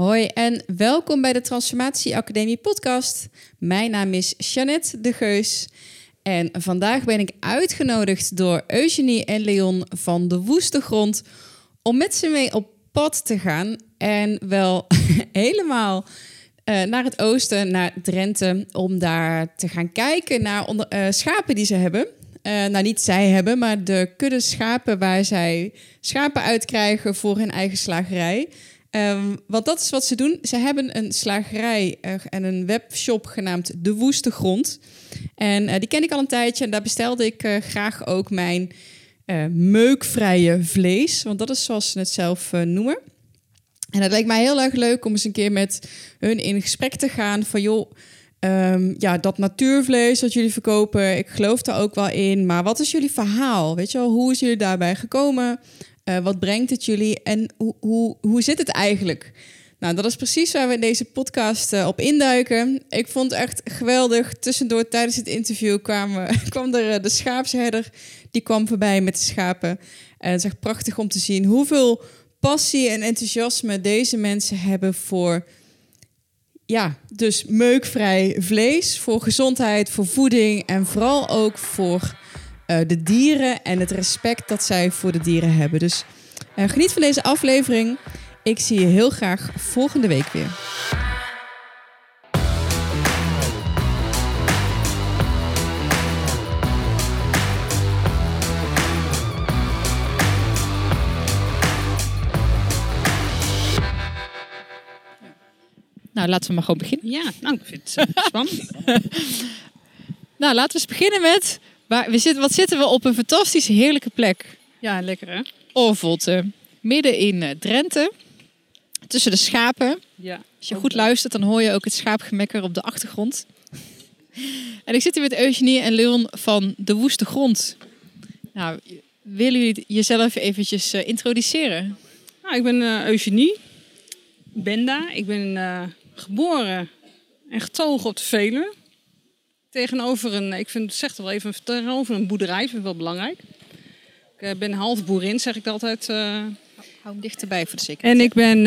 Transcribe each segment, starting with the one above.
Hoi en welkom bij de Transformatie Academie podcast. Mijn naam is Jeannette de Geus en vandaag ben ik uitgenodigd door Eugenie en Leon van de Woeste Grond om met ze mee op pad te gaan en wel helemaal uh, naar het oosten, naar Drenthe, om daar te gaan kijken naar uh, schapen die ze hebben. Uh, nou, niet zij hebben, maar de kudde schapen waar zij schapen uitkrijgen voor hun eigen slagerij. Um, want dat is wat ze doen. Ze hebben een slagerij uh, en een webshop genaamd De Woeste Grond. En uh, die ken ik al een tijdje en daar bestelde ik uh, graag ook mijn meukvrije vlees. Want dat is zoals ze het zelf noemen. En het lijkt mij heel erg leuk om eens een keer met hun in gesprek te gaan van joh. Um, ja, dat natuurvlees dat jullie verkopen, ik geloof daar ook wel in. Maar wat is jullie verhaal? Weet je wel, hoe is jullie daarbij gekomen? Uh, wat brengt het jullie en hoe, hoe, hoe zit het eigenlijk? Nou, dat is precies waar we deze podcast uh, op induiken. Ik vond het echt geweldig. Tussendoor tijdens het interview kwam, kwam er uh, de schaapsherder. Die kwam voorbij met de schapen. En het is echt prachtig om te zien hoeveel passie en enthousiasme deze mensen hebben voor... Ja, dus meukvrij vlees, voor gezondheid, voor voeding en vooral ook voor uh, de dieren en het respect dat zij voor de dieren hebben. Dus uh, geniet van deze aflevering. Ik zie je heel graag volgende week weer. Nou, laten we maar gewoon beginnen. Ja, nou, ik vind het spannend. nou, laten we eens beginnen met maar we zitten, wat zitten we op een fantastisch heerlijke plek. Ja, lekker hè? Orvolte. Midden in uh, Drenthe. Tussen de schapen. Ja, Als je goed luistert, dan hoor je ook het schaapgemekker op de achtergrond. en ik zit hier met Eugenie en Leon van De Woeste Grond. Nou, willen jullie jezelf eventjes uh, introduceren? Nou, ik ben uh, Eugenie Benda. Ik ben geboren en getogen op de Veluwe tegenover een, ik vind, zeg het wel even, tegenover een boerderij, vind ik wel belangrijk. Ik uh, ben half boerin, zeg ik altijd. Uh, Hou hem dichterbij voor de zekerheid. En ik ben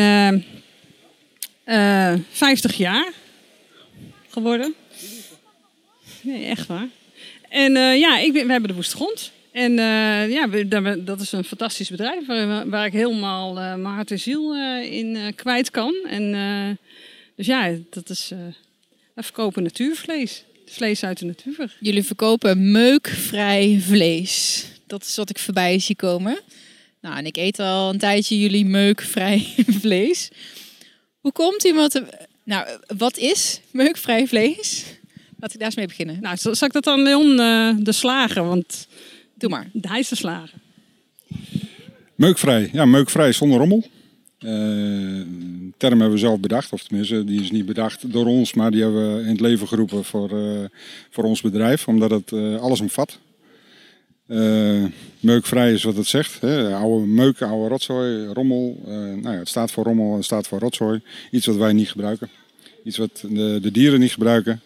uh, uh, 50 jaar geworden. Nee, echt waar. En uh, ja, ik ben, we hebben de Woestgrond. En uh, ja, we, dat is een fantastisch bedrijf waar, waar ik helemaal uh, mijn hart en ziel in kwijt kan. En dus ja, dat is, we verkopen natuurvlees vlees uit de natuur. Jullie verkopen meukvrij vlees. Dat is wat ik voorbij zie komen. Nou, en ik eet al een tijdje jullie meukvrij vlees. Hoe komt iemand... Nou, wat is meukvrij vlees? Laat ik daar eens mee beginnen. Nou, zal ik dat dan Leon uh, de slager? Want Doe maar. Hij is de slager. Meukvrij. Ja, meukvrij zonder rommel. Uh, term hebben we zelf bedacht, of tenminste, die is niet bedacht door ons, maar die hebben we in het leven geroepen voor, uh, voor ons bedrijf, omdat het uh, alles omvat. meukvrij is wat het zegt. Hè? Oude meuk, oude rotzooi, rommel. nou ja, het staat voor rommel, het staat voor rotzooi. Iets wat wij niet gebruiken. Iets wat de, de dieren niet gebruiken.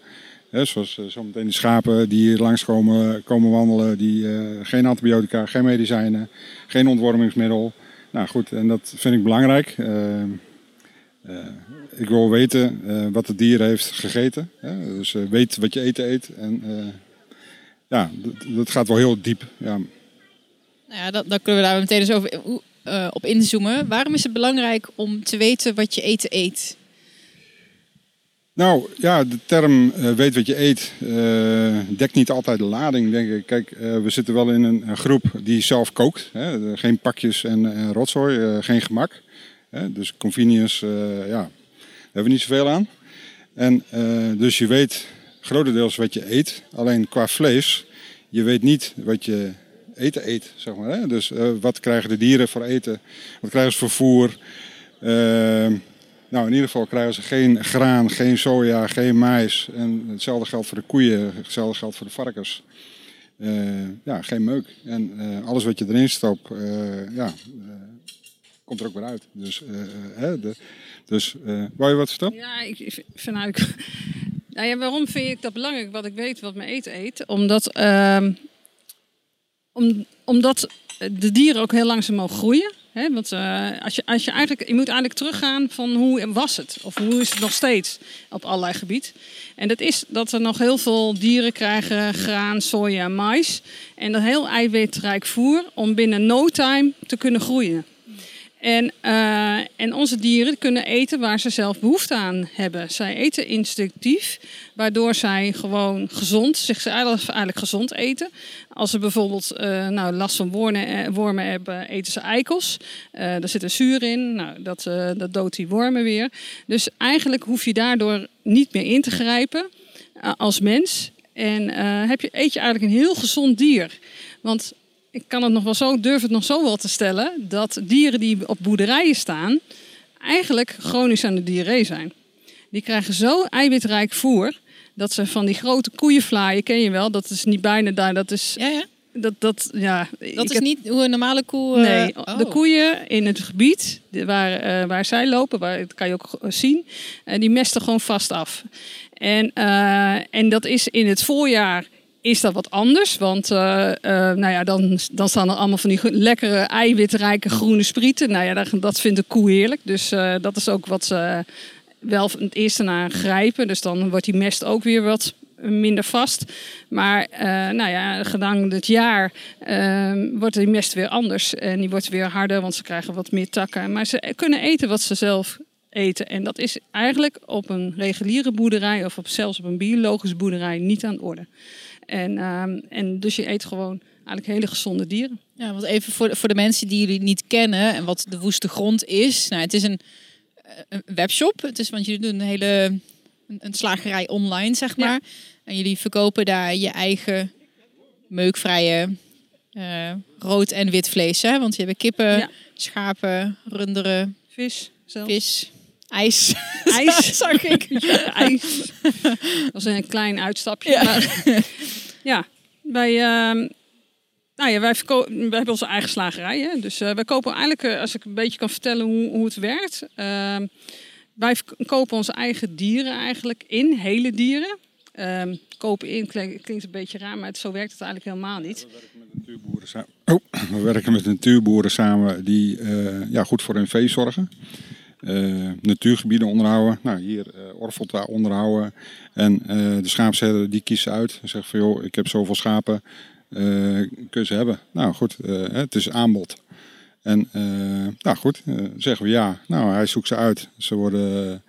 Hè? Zoals zometeen die schapen die hier langskomen komen wandelen, die geen antibiotica, geen medicijnen, geen ontwormingsmiddel. Nou goed, en dat vind ik belangrijk. Uh, uh, ik wil weten uh, wat het dier heeft gegeten. Dus weet wat je eten eet. En ja, dat, dat, gaat wel heel diep. Ja. Nou ja, dat, dan kunnen we daar meteen eens over, op inzoomen. Waarom is het belangrijk om te weten wat je eten eet? Nou ja, de term uh, weet wat je eet uh, dekt niet altijd de lading, denk ik. Kijk, uh, we zitten wel in een, groep die zelf kookt. Hè? Geen pakjes en, en rotzooi, geen gemak. Hè? Dus convenience, ja, daar hebben we niet zoveel aan. En dus je weet grotendeels wat je eet. Alleen qua vlees, je weet niet wat je eten eet, zeg maar. Hè? Dus wat krijgen de dieren voor eten? Wat krijgen ze voor voer? Nou, in ieder geval krijgen ze geen graan, geen soja, geen mais. En hetzelfde geldt voor de koeien, hetzelfde geldt voor de varkens. Uh, ja, geen meuk. En uh, alles wat je erin stopt, uh, ja, komt er ook weer uit. Dus, hè, dus wou je wat vertellen? Ja, ik vind eigenlijk... Nou ja, waarom vind ik dat belangrijk, wat ik weet, wat mijn eten eet? Omdat, om, omdat de dieren ook heel langzaam mogen groeien. Want uh, als je, als je, eigenlijk, je moet eigenlijk teruggaan van hoe was het? Of hoe is het nog steeds op allerlei gebied? En dat is dat er nog heel veel dieren krijgen graan, soja, mais. En dat heel eiwitrijk voer om binnen no time te kunnen groeien. En, uh, en onze dieren kunnen eten waar ze zelf behoefte aan hebben. Zij eten instinctief, waardoor zij gewoon gezond, zichzelf eigenlijk gezond eten. Als ze bijvoorbeeld uh, nou, last van wormen, eh, wormen hebben, eten ze eikels. Daar zit een zuur in, nou, dat, dat doodt die wormen weer. Dus eigenlijk hoef je daardoor niet meer in te grijpen als mens. En heb je, eet je eigenlijk een heel gezond dier. Want ik kan het nog wel zo, durf het nog zo wel te stellen, dat dieren die op boerderijen staan, eigenlijk chronisch aan de diarree zijn. Die krijgen zo eiwitrijk voer, dat ze van die grote koeienvlaaien, ken je wel, dat is niet bijna daar, dat is... Ja, ja. Dat, dat, ja, dat is niet hoe een normale koe... Nee, oh. de koeien in het gebied waar, uh, waar zij lopen, waar, dat kan je ook zien, uh, die mesten gewoon vast af. En, en dat is in het voorjaar is dat wat anders. Want uh, uh, nou ja, dan, dan staan er allemaal van die lekkere eiwitrijke groene sprieten. Nou ja, dat, vindt de koe heerlijk. Dus uh, dat is ook wat ze wel het eerste naar grijpen. Dus dan wordt die mest ook weer wat minder vast. Maar nou ja, gedang het jaar wordt die mest weer anders. En die wordt weer harder, want ze krijgen wat meer takken. Maar ze kunnen eten wat ze zelf eten. En dat is eigenlijk op een reguliere boerderij of op, zelfs op een biologische boerderij niet aan de orde. En, um, en dus je eet gewoon eigenlijk hele gezonde dieren. Ja, want even voor, voor de mensen die jullie niet kennen en wat de woeste grond is. Nou, het is een, een webshop. Het is, want jullie doen een hele een, slagerij online, zeg maar. Ja. En jullie verkopen daar je eigen meukvrije uh, rood en wit vlees. Hè? Want je hebt kippen, ja. schapen, runderen, vis, zelfs. vis. IJs. IJs. Zag ik. Ja, ijs. Dat was een klein uitstapje. Ja, maar, ja wij, uh, nou ja, wij, wij hebben onze eigen slagerij. Hè? Dus uh, wij kopen eigenlijk, uh, als ik een beetje kan vertellen hoe, hoe het werkt. Uh, wij kopen onze eigen dieren eigenlijk in, hele dieren. Ehm, kopen in klinkt, een beetje raar, maar het, zo werkt het eigenlijk helemaal niet. We werken met natuurboeren samen, oh, we werken met natuurboeren samen die eh, ja, goed voor hun vee zorgen. Uh, natuurgebieden onderhouden. Nou, hier uh, Orvelta onderhouden. En uh, de schaapsherder die kiest uit. En zegt van joh, ik heb zoveel schapen. kun ze hebben? Nou goed, het is aanbod. En nou goed, zeggen we ja. Nou, hij zoekt ze uit. Ze worden,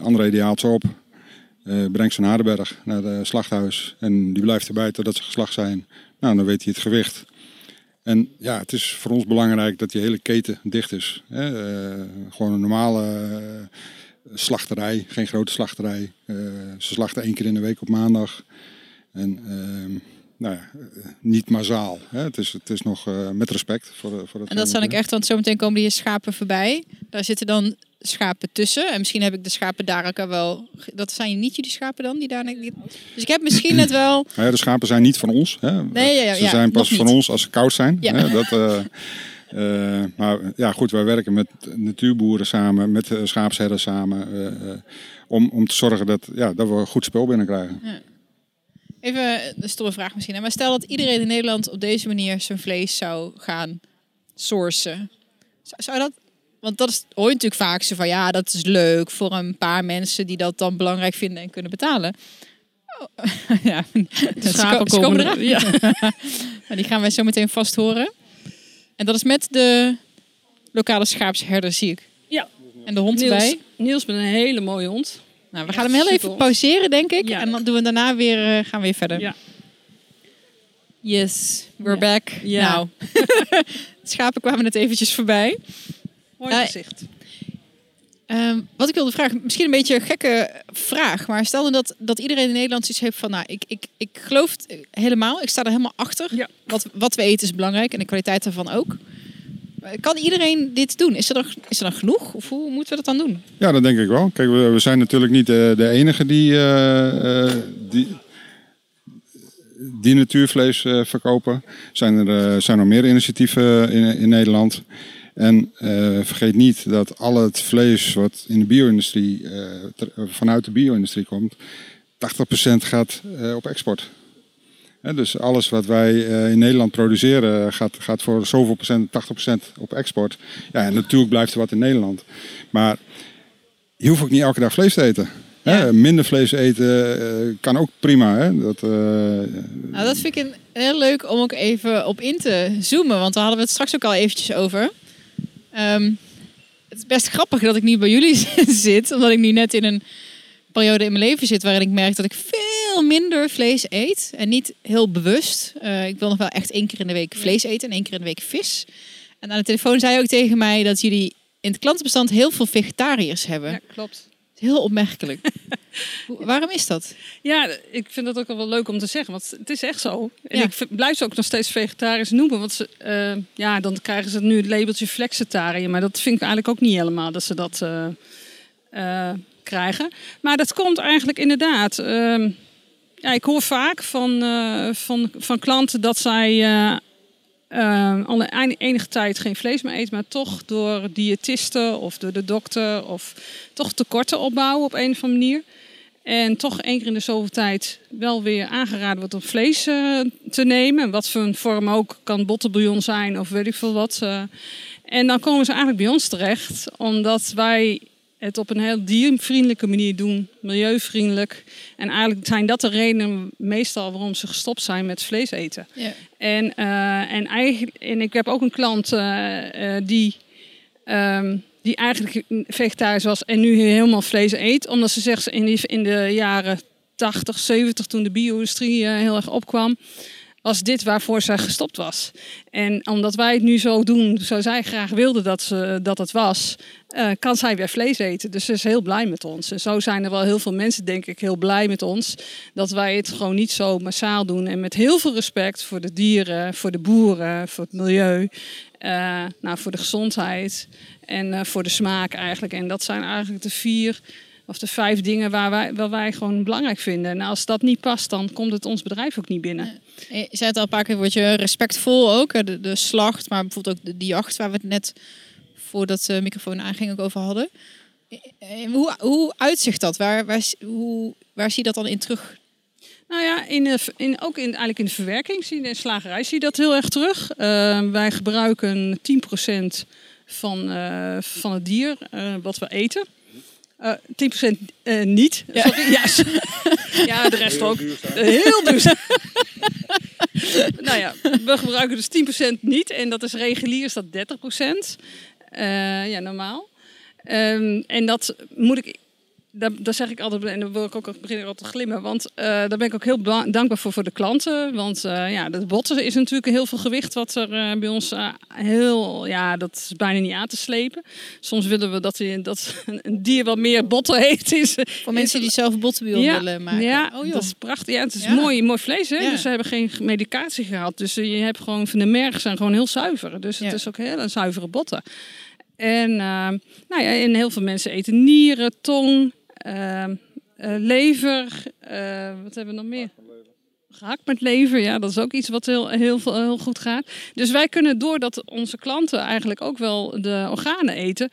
André die ze op. brengt ze naar Hardenberg, naar het slachthuis. En die blijft erbij totdat ze geslacht zijn. Nou, dan weet hij het gewicht. En ja, het is voor ons belangrijk dat die hele keten dicht is. Hè? Uh, gewoon een normale uh, slachterij, geen grote slachterij. Uh, ze slachten één keer in de week op maandag. En ehm, nou ja, niet mazaal. Hè? Het, is, het is nog met respect voor, voor het. En dat zal ik echt, want zometeen komen die schapen voorbij. Daar zitten dan schapen tussen. En misschien heb ik de schapen daar ook al wel. Dat zijn niet jullie schapen dan? Die daar... Dus ik heb misschien net wel. Ja, de schapen zijn niet van ons. Hè. Nee, ja, ja, ze zijn pas van ons als ze koud zijn. Ja. Hè. Dat, uh, uh, maar ja, goed, wij werken met natuurboeren samen, met schaapsherden samen. om, om te zorgen dat, ja, dat we goed spul binnenkrijgen. Ja. Even een stomme vraag misschien. Maar stel dat iedereen in Nederland op deze manier zijn vlees zou gaan sourcen. Zou, zou dat want dat is, hoor je natuurlijk vaak zo van ja, dat is leuk voor een paar mensen die dat dan belangrijk vinden en kunnen betalen. Oh, ja, de schapen komen, komen eraan. Ja. maar die gaan wij zo meteen vast horen. En dat is met de lokale schaapsherder, zie ik. Ja. En de hond Niels, erbij. Niels met een hele mooie hond. Nou, we gaan hem heel even pauzeren, denk ik. En dan doen we daarna weer, uh, gaan we weer verder. Ja. Yes, we're ja. back. Ja. Nou, schapen kwamen net eventjes voorbij. Mooi gezicht. Uh, wat ik wilde vragen, misschien een beetje een gekke vraag, maar stel dat, dat iedereen in Nederland iets heeft van, nou, ik, ik, ik geloof het helemaal, ik sta er helemaal achter. Ja. Wat, wat we eten is belangrijk en de kwaliteit daarvan ook. Kan iedereen dit doen? Is er, is er dan genoeg? Of hoe moeten we dat dan doen? Ja, dat denk ik wel. Kijk, we, zijn natuurlijk niet de, de enige die, uh, uh, die, die natuurvlees verkopen. Zijn er zijn er meer initiatieven in, in Nederland. En vergeet niet dat al het vlees wat in de bio-industrie, vanuit de bio-industrie komt, 80% gaat op export. Dus alles wat wij eh, in Nederland produceren gaat, gaat voor zoveel procent, 80 procent op export. Ja, en natuurlijk blijft er wat in Nederland. Maar je hoeft ook niet elke dag vlees te eten. Minder vlees eten eh, kan ook prima. Hè? Dat, eh, Nou, dat vind ik een, heel leuk om ook even op in te zoomen. Want daar hadden we het straks ook al eventjes over. Ehm, het is best grappig dat ik nu bij jullie zit. Omdat ik nu net in een periode in mijn leven zit... waarin ik merk dat ik veel minder vlees eet. En niet heel bewust. Eh, ik wil nog wel echt één keer in de week vlees eten en één keer in de week vis. En aan de telefoon zei je ook tegen mij dat jullie in het klantenbestand heel veel vegetariërs hebben. Ja, klopt. Heel opmerkelijk. Waarom is dat? Ja, ik vind dat ook wel leuk om te zeggen, want het is echt zo. En Ja. ik blijf ze ook nog steeds vegetarisch noemen, want ze, eh, ja, dan krijgen ze nu het labeltje flexitariër, maar dat vind ik eigenlijk ook niet helemaal dat ze dat eh, krijgen. Maar dat komt eigenlijk inderdaad. ehm, ja, ik hoor vaak van, eh, van, van klanten dat zij eh, al enige tijd geen vlees meer eten, maar toch door diëtisten of door de dokter of toch tekorten opbouwen op een of andere manier. En toch één keer in de zoveel tijd wel weer aangeraden wordt om vlees te nemen. Wat voor een vorm ook, kan bottenbouillon zijn of weet ik veel wat. eh. En dan komen ze eigenlijk bij ons terecht, omdat wij het op een heel diervriendelijke manier doen, milieuvriendelijk. En eigenlijk zijn dat de redenen meestal waarom ze gestopt zijn met vlees eten. Ja. En, eh, en, eigenlijk, en ik heb ook een klant eh, eh, die, ehm, die eigenlijk vegetarisch was en nu helemaal vlees eet. Omdat ze zegt in, die, in de jaren 80, 70, toen de bio-industrie heel erg opkwam, was dit waarvoor zij gestopt was. En omdat wij het nu zo doen, zoals zij graag wilde dat, ze, dat het was, eh, kan zij weer vlees eten. Dus ze is heel blij met ons. En zo zijn er wel heel veel mensen, denk ik, heel blij met ons. Dat wij het gewoon niet zo massaal doen. En met heel veel respect voor de dieren, voor de boeren, voor het milieu, eh, nou, voor de gezondheid en eh, voor de smaak eigenlijk. En dat zijn eigenlijk de vier of de vijf dingen waar wij, waar wij gewoon belangrijk vinden. En als dat niet past, dan komt het ons bedrijf ook niet binnen. Eh, Je zei het al een paar keer, word je respectvol ook. De, de slacht, maar bijvoorbeeld ook de, die jacht waar we het net voordat de microfoon aanging ook over hadden. Eh, eh, Hoe, hoe uitzicht dat? Waar, waar, hoe, waar zie je dat dan in terug? Nou ja, in de, in, ook in, eigenlijk in de verwerking, zie je, in de slagerij zie je dat heel erg terug. Eh, wij gebruiken 10% van, van het dier wat we eten. Eh 10% eh, niet. Ja. Sorry, ja. ja, de rest ook. Eh, heel duurzaam. nou ja, we gebruiken dus 10% niet. En dat is regulier is dat 30%. Eh, ja, normaal. Ehm, en dat moet ik daar, daar zeg ik altijd, en dan wil ik ook, begin ik altijd te glimmen. Want eh, daar ben ik ook heel dankbaar voor voor de klanten. Want eh, ja, de botten is natuurlijk heel veel gewicht wat er eh, bij ons heel, ja, dat is bijna niet aan te slepen. Soms willen we dat, die- dat een dier wat meer botten heeft. Is, Voor mensen die zelf ja, willen maken. Ja, oh, joh. dat is prachtig. Ja, het is Ja. mooi, mooi vlees, hè? Ja. Dus ze hebben geen medicatie gehad. Dus je hebt gewoon van de merg zijn gewoon heel zuiver. Dus het is ook heel zuivere botten. En, nou ja, en heel veel mensen eten nieren, tong, lever. eh, wat hebben we nog meer? Gehakt met lever, ja, dat is ook iets wat heel, heel, heel goed gaat. Dus wij kunnen, doordat onze klanten eigenlijk ook wel de organen eten,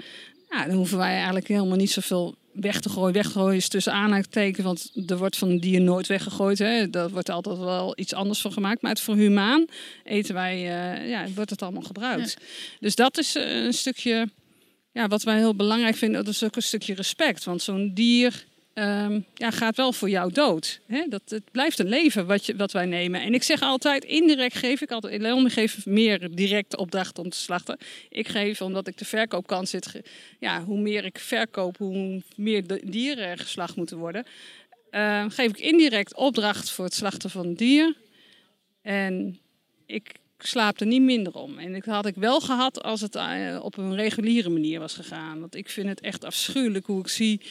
ja, dan hoeven wij eigenlijk helemaal niet zoveel weg te gooien. Weggooien is tussen aanhalingstekens, want er wordt van een dier nooit weggegooid. Hè. Daar wordt altijd wel iets anders van gemaakt. Maar het voor humaan eten wij, eh, ja, wordt het allemaal gebruikt. Dus dat is eh, een stukje, ja, wat wij heel belangrijk vinden. Dat is ook een stukje respect. Want zo'n dier ehm, ja, gaat wel voor jou dood. Hè? Dat, het blijft een leven wat, je, wat wij nemen. En ik zeg altijd, indirect geef ik altijd... Leon geeft meer direct opdracht om te slachten. Ik geef, omdat ik de verkoopkant zit... Ja, hoe meer ik verkoop, hoe meer de dieren er geslacht moeten worden. Ehm, geef ik indirect opdracht voor het slachten van dier. En ik slaap er niet minder om. En dat had ik wel gehad als het eh, op een reguliere manier was gegaan. Want ik vind het echt afschuwelijk hoe ik zie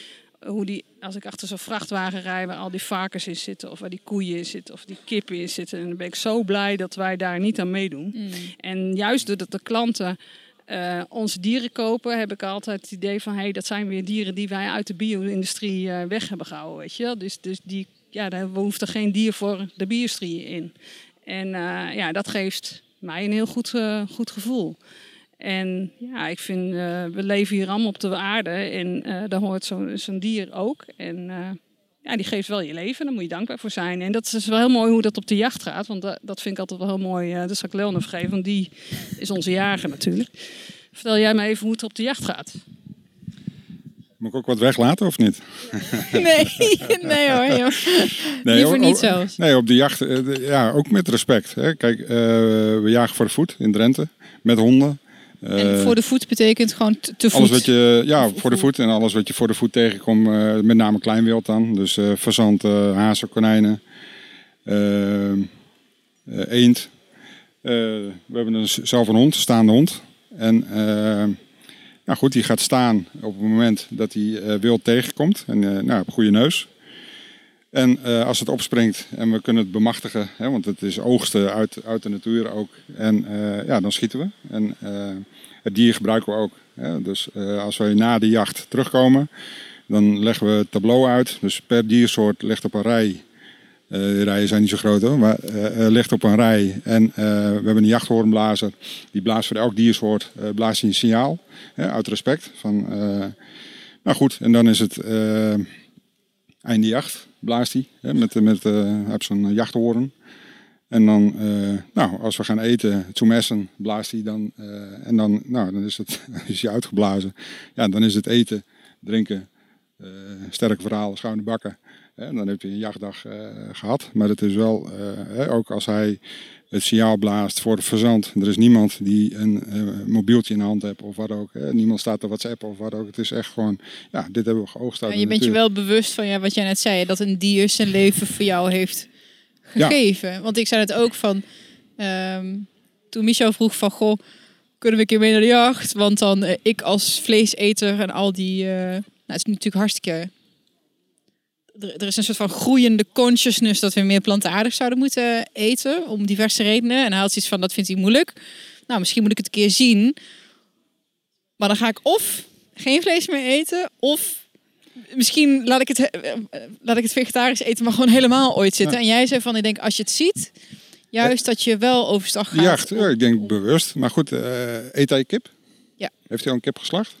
hoe die, als ik achter zo'n vrachtwagen rij waar al die varkens in zitten, of waar die koeien in zitten, of die kippen in zitten. En dan ben ik zo blij dat wij daar niet aan meedoen. Mm. En juist doordat de klanten eh, onze dieren kopen, heb ik altijd het idee van hey, dat zijn weer dieren die wij uit de bio-industrie eh, weg hebben gehouden. Weet je? wel. Dus, dus die, ja, daar hoeft er geen dier voor de bio-industrie in. En eh, ja, dat geeft mij een heel goed, eh, goed gevoel. En ja, ik vind, eh, we leven hier allemaal op de aarde en daar hoort zo'n dier ook. En ja, die geeft wel je leven. Daar moet je dankbaar voor zijn. En dat is dus wel heel mooi hoe dat op de jacht gaat. Want dat, dat vind ik altijd wel heel mooi. Uh, dat zal ik Leon even geven, want die is onze jager natuurlijk. Vertel jij me even hoe het op de jacht gaat. Moet ik ook wat weglaten of niet? Nee, nee hoor. Joh. Nee, Liever niet zelfs. Nee, op de jacht, eh, ja, ook met respect. Hè. Kijk, uh, we jagen voor de voet in Drenthe met honden. En voor de voet betekent gewoon te voet? Alles wat je, ja, voor de voet en alles wat je voor de voet tegenkomt, uh, met name kleinwild dan. Dus uh, fazanten, hazen, konijnen, eend. we hebben een, zelf een hond, staande hond. En nou goed, die gaat staan op het moment dat hij uh, wild tegenkomt. En uh, nou, goede neus. En uh, als het opspringt en we kunnen het bemachtigen, hè, want het is oogsten uit, uit de natuur ook. En ja, dan schieten we. En het dier gebruiken we ook. Hè. Dus als wij na de jacht terugkomen, dan leggen we tableau uit. Dus per diersoort ligt op een rij de rijen zijn niet zo groot hoor, maar uh, ligt op een rij. En uh, we hebben een jachthoornblazer. Die blaast voor elk diersoort blaast een signaal. uit respect. Van, nou goed, en dan is het einde jacht. Blaast hij. met, met, uit zo'n jachthoorn. En dan, nou, als we gaan eten, zum essen, blaast hij dan. en dan, nou, dan is, is hij uitgeblazen. Ja, dan is het eten, drinken, sterke verhalen, schouwende bakken. En dan heb je een jachtdag uh, gehad. Maar het is wel, uh, ook als hij het signaal blaast voor de verzand. Er is niemand die een uh, mobieltje in de hand heeft of wat ook. Hè. Niemand staat op WhatsApp of wat ook. Het is echt gewoon, ja, dit hebben we geoogst. En je bent je wel bewust van ja, wat jij net zei, dat een dier zijn leven voor jou heeft gegeven. Want ik zei het ook van, um, toen Michel vroeg van, goh, kunnen we een keer mee naar de jacht? Want dan ik als vleeseter en al die, nou, het is natuurlijk hartstikke er, is een soort van groeiende consciousness dat we meer plantaardig zouden moeten eten. Om diverse redenen. En hij had iets van, dat vindt hij moeilijk. Nou, misschien moet ik het een keer zien. Maar dan ga ik of geen vlees meer eten. Of misschien laat ik het, eh, eh, laat ik het vegetarisch eten, maar gewoon helemaal ooit zitten. En jij zei van, ik denk, als je het ziet... Juist dat je wel overstag gaat. Ja, ik denk bewust. Maar goed, uh, eet hij kip? Ja. Heeft hij al een kip geslacht?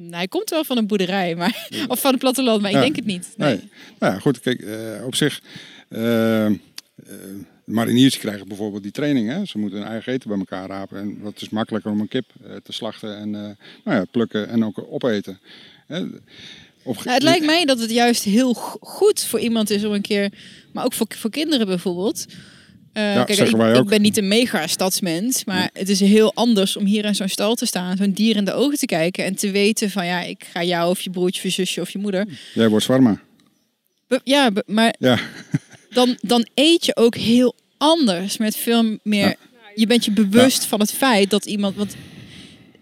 Nou, hij komt wel van een boerderij, maar, of van het platteland, maar ik denk het niet. Nee. nee. Nou ja, goed, kijk, uh, op zich. Uh, mariniers krijgen bijvoorbeeld die training. Hè? Ze moeten hun eigen eten bij elkaar rapen. En dat is makkelijker om een kip te slachten en nou ja, plukken en ook opeten. Of... Nou, het lijkt mij dat het juist heel goed voor iemand is om een keer, maar ook voor, voor kinderen bijvoorbeeld, uh, ja, kijk, ik, ik, ben niet een mega stadsmens, maar het is heel anders om hier in zo'n stal te staan, zo'n dier in de ogen te kijken en te weten van ja, ik ga jou of je broertje of je zusje of je moeder. Jij wordt zwarma. Ja, maar ja. dan, dan eet je ook heel anders met veel meer. Je bent je bewust van het feit dat iemand. Want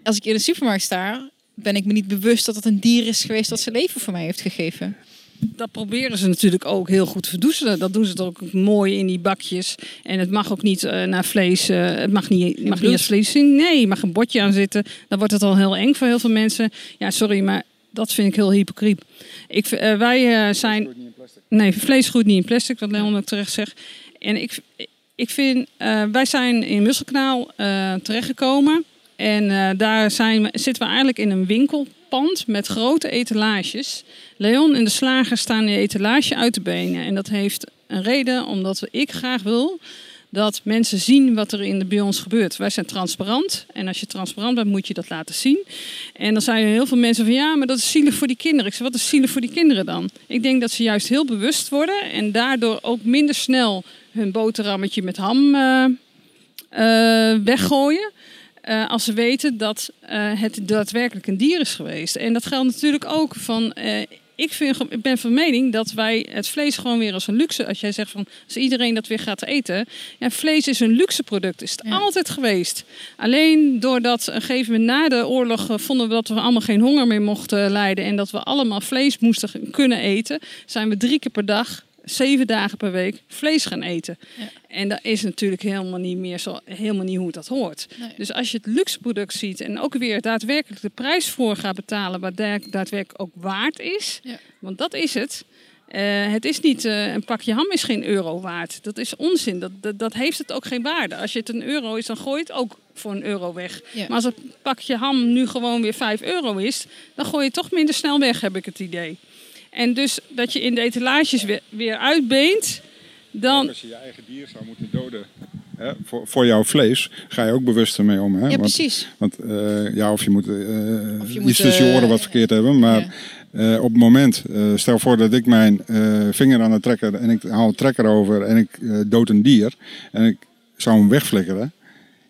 als ik in de supermarkt sta, ben ik me niet bewust dat het een dier is geweest dat zijn leven voor mij heeft gegeven dat proberen ze natuurlijk ook heel goed te verdoezelen. Dat doen ze ook mooi in die bakjes. En het mag ook niet uh, naar vlees. Uh, het mag niet, mag niet als vlees zien. Nee, je mag een botje aan zitten. Dan wordt het al heel eng voor heel veel mensen. Ja, sorry, maar dat vind ik heel hypocriet. Ik, uh, wij zijn. Nee, vlees groeit niet in plastic, wat Leon ook terecht zegt. En ik, ik vind, wij zijn in Musselkanaal terechtgekomen. En daar zijn, zitten we eigenlijk in een winkel pand met grote etalages. Leon en de slager staan de etalage uit te benen. En dat heeft een reden, omdat ik graag wil dat mensen zien wat er in de, bij ons gebeurt. Wij zijn transparant. En als je transparant bent, moet je dat laten zien. En dan zijn er heel veel mensen van ja, maar dat is zielig voor die kinderen. Ik zeg, wat is zielig voor die kinderen dan? Ik denk dat ze juist heel bewust worden en daardoor ook minder snel hun boterhammetje met ham uh, uh, weggooien. Uh, als ze weten dat uh, het daadwerkelijk een dier is geweest. En dat geldt natuurlijk ook van. Uh, ik, vind, ik ben van mening dat wij het vlees gewoon weer als een luxe. Als jij zegt van als iedereen dat weer gaat eten. Ja, vlees is een luxe product. Is het altijd geweest. Alleen doordat een gegeven moment na de oorlog vonden we dat we allemaal geen honger meer mochten lijden. En dat we allemaal vlees moesten kunnen eten. Zijn we drie keer per dag zeven dagen per week vlees gaan eten. Ja. En dat is natuurlijk helemaal niet meer zo, helemaal niet hoe dat hoort. Dus als je het luxe product ziet en ook weer daadwerkelijk de prijs voor gaat betalen, wat daadwerkelijk ook waard is, ja. want dat is het. Uh, het is niet, uh, een pakje ham is geen euro waard. Dat is onzin. Dat, dat, dat, heeft het ook geen waarde. Als je het een euro is, dan gooi je het ook voor een euro weg. Maar als een pakje ham nu gewoon weer 5 euro is, dan gooi je het toch minder snel weg, heb ik het idee. En dus dat je in de etalages weer, weer uitbeent, dan... Als je je eigen dier zou moeten doden hè, voor, voor jouw vlees, ga je ook bewust ermee om. Hè? Ja, Want- precies. Want eh, ja, of je moet, eh, Of je iets tussen je eh, oren wat verkeerd hebben. Maar eh, op het moment, eh, stel voor dat ik mijn eh, vinger aan de trekker en ik haal een trekker over en ik eh, dood een dier en ik zou hem wegflikkeren.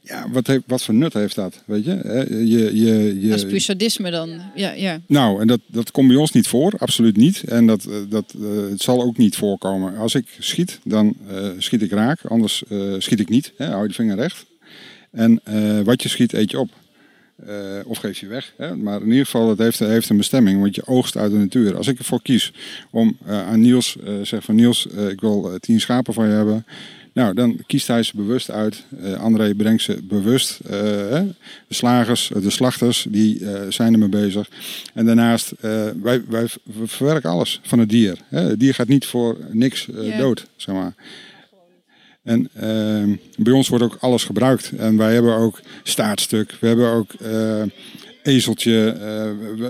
Ja, wat, heeft, wat voor nut heeft dat? Weet je? Je, je, je Dat is puur sadisme dan. Ja, ja. nou, en dat, dat komt bij ons niet voor, absoluut niet. En dat, eh, dat, eh, het zal ook niet voorkomen. Als ik schiet, dan eh, schiet ik raak, anders schiet ik niet. Hè, hou je de vinger recht. En wat je schiet, eet je op. Of geef je weg. Hè? Maar in ieder geval, het heeft, heeft een bestemming, want je oogst uit de natuur. Als ik ervoor kies om aan Niels, eh zeg van Niels, ik wil tien schapen van je hebben. Nou, dan kiest hij ze bewust uit. Eh, André brengt ze bewust. eh? De slagers, eh, de slachters, die eh, zijn ermee bezig. En daarnaast, wij, wij we verwerken alles van het dier. Hè? Het dier gaat niet voor niks dood, zeg maar. En ehm, bij ons wordt ook alles gebruikt. En wij hebben ook staartstuk. We hebben ook ezeltje.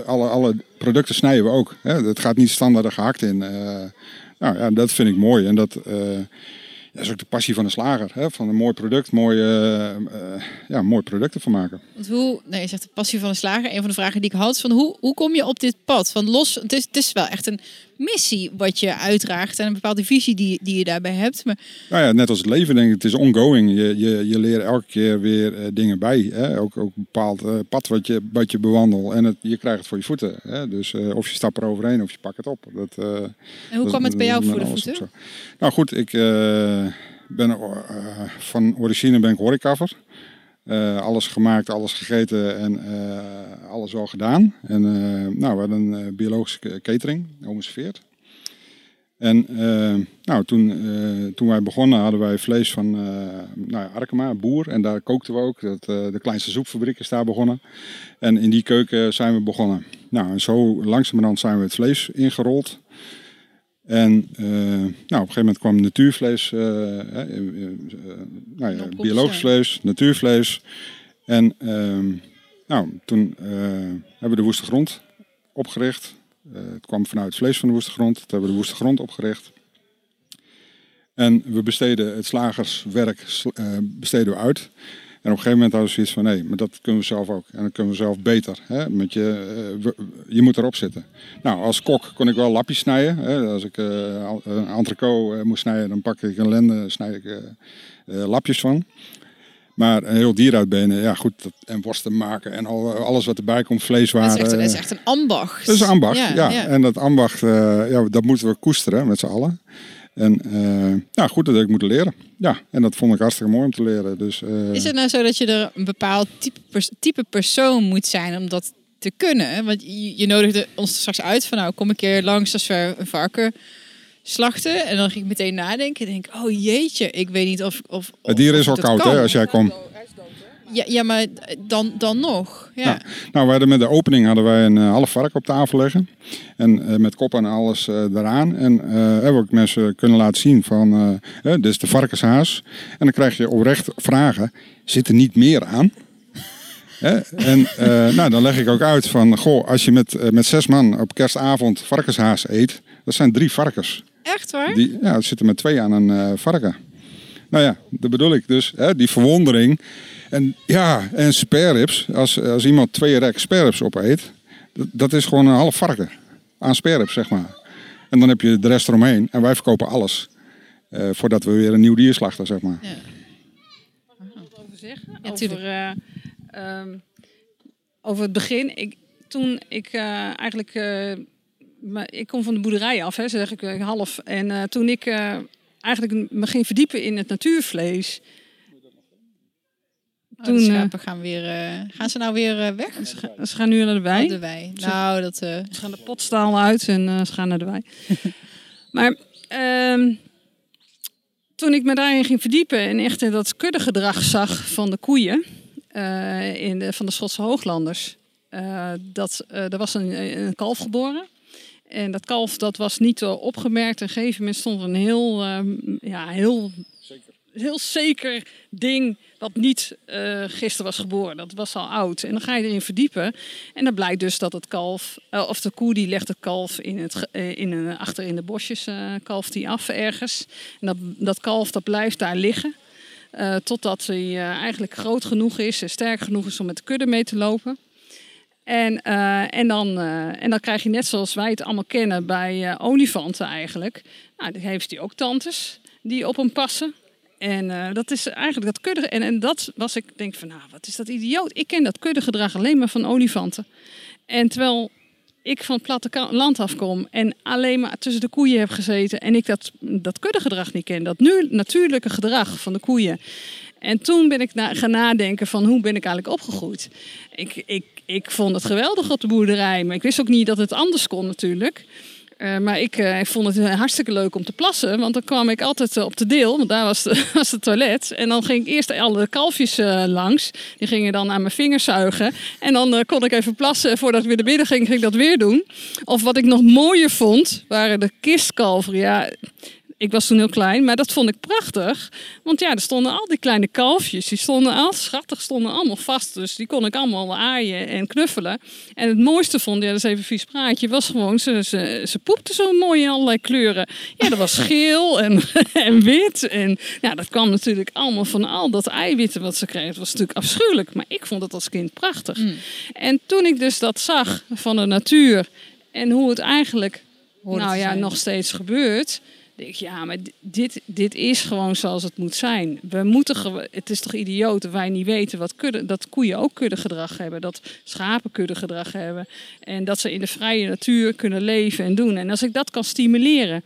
alle, alle producten snijden we ook. Hè? Het gaat niet standaard gehakt in. nou ja, dat vind ik mooi. En dat, ja, is ook de passie van de slager. Hè? Van een mooi product, mooie, eh, ja, mooi producten van maken. Want hoe, nee, je zegt de passie van de slager. Een van de vragen die ik had, van hoe, hoe kom je op dit pad? Van los, het is, het is wel echt een missie wat je uitdraagt en een bepaalde visie die, die je daarbij hebt. Maar Nou ja, net als het leven denk ik, het is ongoing. Je, je, je leert elke keer weer eh, dingen bij. Hè? Ook, ook een bepaald eh, pad wat je, wat je bewandelt. En het, je krijgt het voor je voeten. Hè? Dus eh, of je stapt er overheen of je pakt het op. Dat, en hoe dat- kwam het bij jou voor de voeten? Nou goed, ik ben van origine ben ik horecaver. Eh, alles gemaakt, alles gegeten en eh, alles wel gedaan. En eh, nou, we hadden een biologische catering, homoserveerd. En nou, toen, toen wij begonnen hadden wij vlees van nou Arkema, boer. En daar kookten we ook. Dat, de kleinste soepfabriek is daar begonnen. En in die keuken zijn we begonnen. Nou, en zo langzamerhand zijn we het vlees ingerold. En eh, nou, op een gegeven moment kwam natuurvlees, eh, eh, nou ja, Opkomst, biologisch vlees, natuurvlees. En ehm, nou, toen hebben we de Woeste Grond opgericht. Het kwam vanuit het vlees van de Woeste Grond. Toen hebben we de Woeste Grond opgericht. En we besteden het slagerswerk sl- besteden we uit. En op een gegeven moment hadden we zoiets van, nee, maar dat kunnen we zelf ook. En dat kunnen we zelf beter. Hè? Met je, eh, je moet erop zitten. Nou, als kok kon ik wel lapjes snijden. Hè? Als ik al- een entrecote eh, moest snijden, dan pak ik een lende, snijd ik lapjes van. Maar een heel dier uitbenen, ja goed, dat, en worsten maken en al, alles wat erbij komt, Dat vleeswaren. is, echt, dat is echt een ambacht. Dat is een ambacht, Ja, ja. ja. En dat ambacht, ja, dat moeten we koesteren met z'n allen. En eh, ja, goed dat ik moeten leren. Ja, en dat vond ik hartstikke mooi om te leren. Dus, eh, Is het nou zo dat je er een bepaald type, pers- type persoon moet zijn om dat te kunnen? Want je, je nodigde ons straks uit van nou kom een keer langs als we een varken slachten. En dan ging ik meteen nadenken. Denk, oh jeetje, ik weet niet of... of het dier of is al koud hè, als jij komt. Ja, ja maar dan, dan nog. Ja. Nou, we hadden met de opening hadden wij een eh, half vark op tafel liggen. En eh, met kop en alles eh eraan. En eh, hebben we ook mensen kunnen laten zien van, eh, hè, dit is de varkenshaas. En dan krijg je oprecht vragen, zit er niet meer aan? Hè? En eh, nou, dan leg ik ook uit van, goh, als je met, met zes man op kerstavond varkenshaas eet, dat zijn drie varkens. Echt waar? Die, ja, er zitten met twee aan een eh, varken. Nou ja, dat bedoel ik dus. Hè, die verwondering. En ja, en spareribs. Als, als iemand twee rek spareribs opeet, dat, dat is gewoon een half varken aan spareribs, zeg maar. En dan heb je de rest eromheen. En wij verkopen alles. eh, voordat we weer een nieuw dier slachten, zeg maar. over zeggen. Ja, over, eh, ehm, over het begin. Ik, toen ik eh, eigenlijk. eh, maar ik kom van de boerderij af, hè, zeg ik half. En eh, toen ik eh, eigenlijk me ging verdiepen in het natuurvlees. Oh, Toen, de eh, schapen gaan, weer, eh, gaan ze nou weer eh, weg? Ze, ga- ze gaan nu naar de wei. Oh, de wei. Nou, dat... Ze gaan de potstaal uit en ze gaan naar de wei. maar ehm, toen ik me daarin ging verdiepen en echt in dat kuddegedrag zag van de koeien in de, van de Schotse hooglanders, dat er was een, een kalf geboren. En dat kalf dat was niet eh, opgemerkt. En op een gegeven moment stond een heel, ehm, ja, heel heel zeker ding dat niet uh, gisteren was geboren. Dat was al oud. En dan ga je erin verdiepen. En dan blijkt dus dat het kalf, uh, of de koe die legt het kalf in het, uh, in een, achter in de bosjes, kalft die af ergens. En dat, dat kalf dat blijft daar liggen. totdat hij eigenlijk groot genoeg is en sterk genoeg is om met de kudde mee te lopen. En, en, dan, en dan krijg je net zoals wij het allemaal kennen bij olifanten eigenlijk. Nou, heeft hij ook tantes die op hem passen. En uh, dat is eigenlijk dat kudde. En, en dat was ik, denk van, nou, wat is dat idioot? Ik ken dat kuddegedrag alleen maar van olifanten. En terwijl ik van het platte land afkom en alleen maar tussen de koeien heb gezeten en ik dat, dat kuddegedrag niet ken, dat nu natuurlijke gedrag van de koeien. En toen ben ik na, gaan nadenken van hoe ben ik eigenlijk opgegroeid. Ik, ik, ik vond het geweldig op de boerderij, maar ik wist ook niet dat het anders kon natuurlijk. Uh, maar ik, uh, ik, vond het hartstikke leuk om te plassen. Want dan kwam ik altijd op de deel, want daar was, was het toilet. En dan ging ik eerst alle kalfjes langs. Die gingen dan aan mijn vingers zuigen. En dan kon ik even plassen. Voordat ik weer naar binnen ging, ging ik dat weer doen. Of wat ik nog mooier vond, waren de kistkalveren. Ja, ik was toen heel klein, maar dat vond ik prachtig. Want ja, er stonden al die kleine kalfjes. Die stonden al schattig, stonden allemaal vast. Dus die kon ik allemaal aaien en knuffelen. En het mooiste vond, ja, dat is even een vies praatje, was gewoon, ze, ze, ze poepte zo mooi in allerlei kleuren. Ja, dat was geel en, en wit. En ja, dat kwam natuurlijk allemaal van al dat eiwitten wat ze kregen. Het was natuurlijk afschuwelijk, maar ik vond het als kind prachtig. Mm. En toen ik dus dat zag van de natuur en hoe het eigenlijk, nou ja, nog steeds gebeurt denk ik, ja, maar dit, dit is gewoon zoals het moet zijn. We moeten het is toch idioot dat wij niet weten wat kudde, dat koeien ook kuddegedrag hebben, dat schapen kuddegedrag hebben en dat ze in de vrije natuur kunnen leven en doen. En als ik dat kan stimuleren,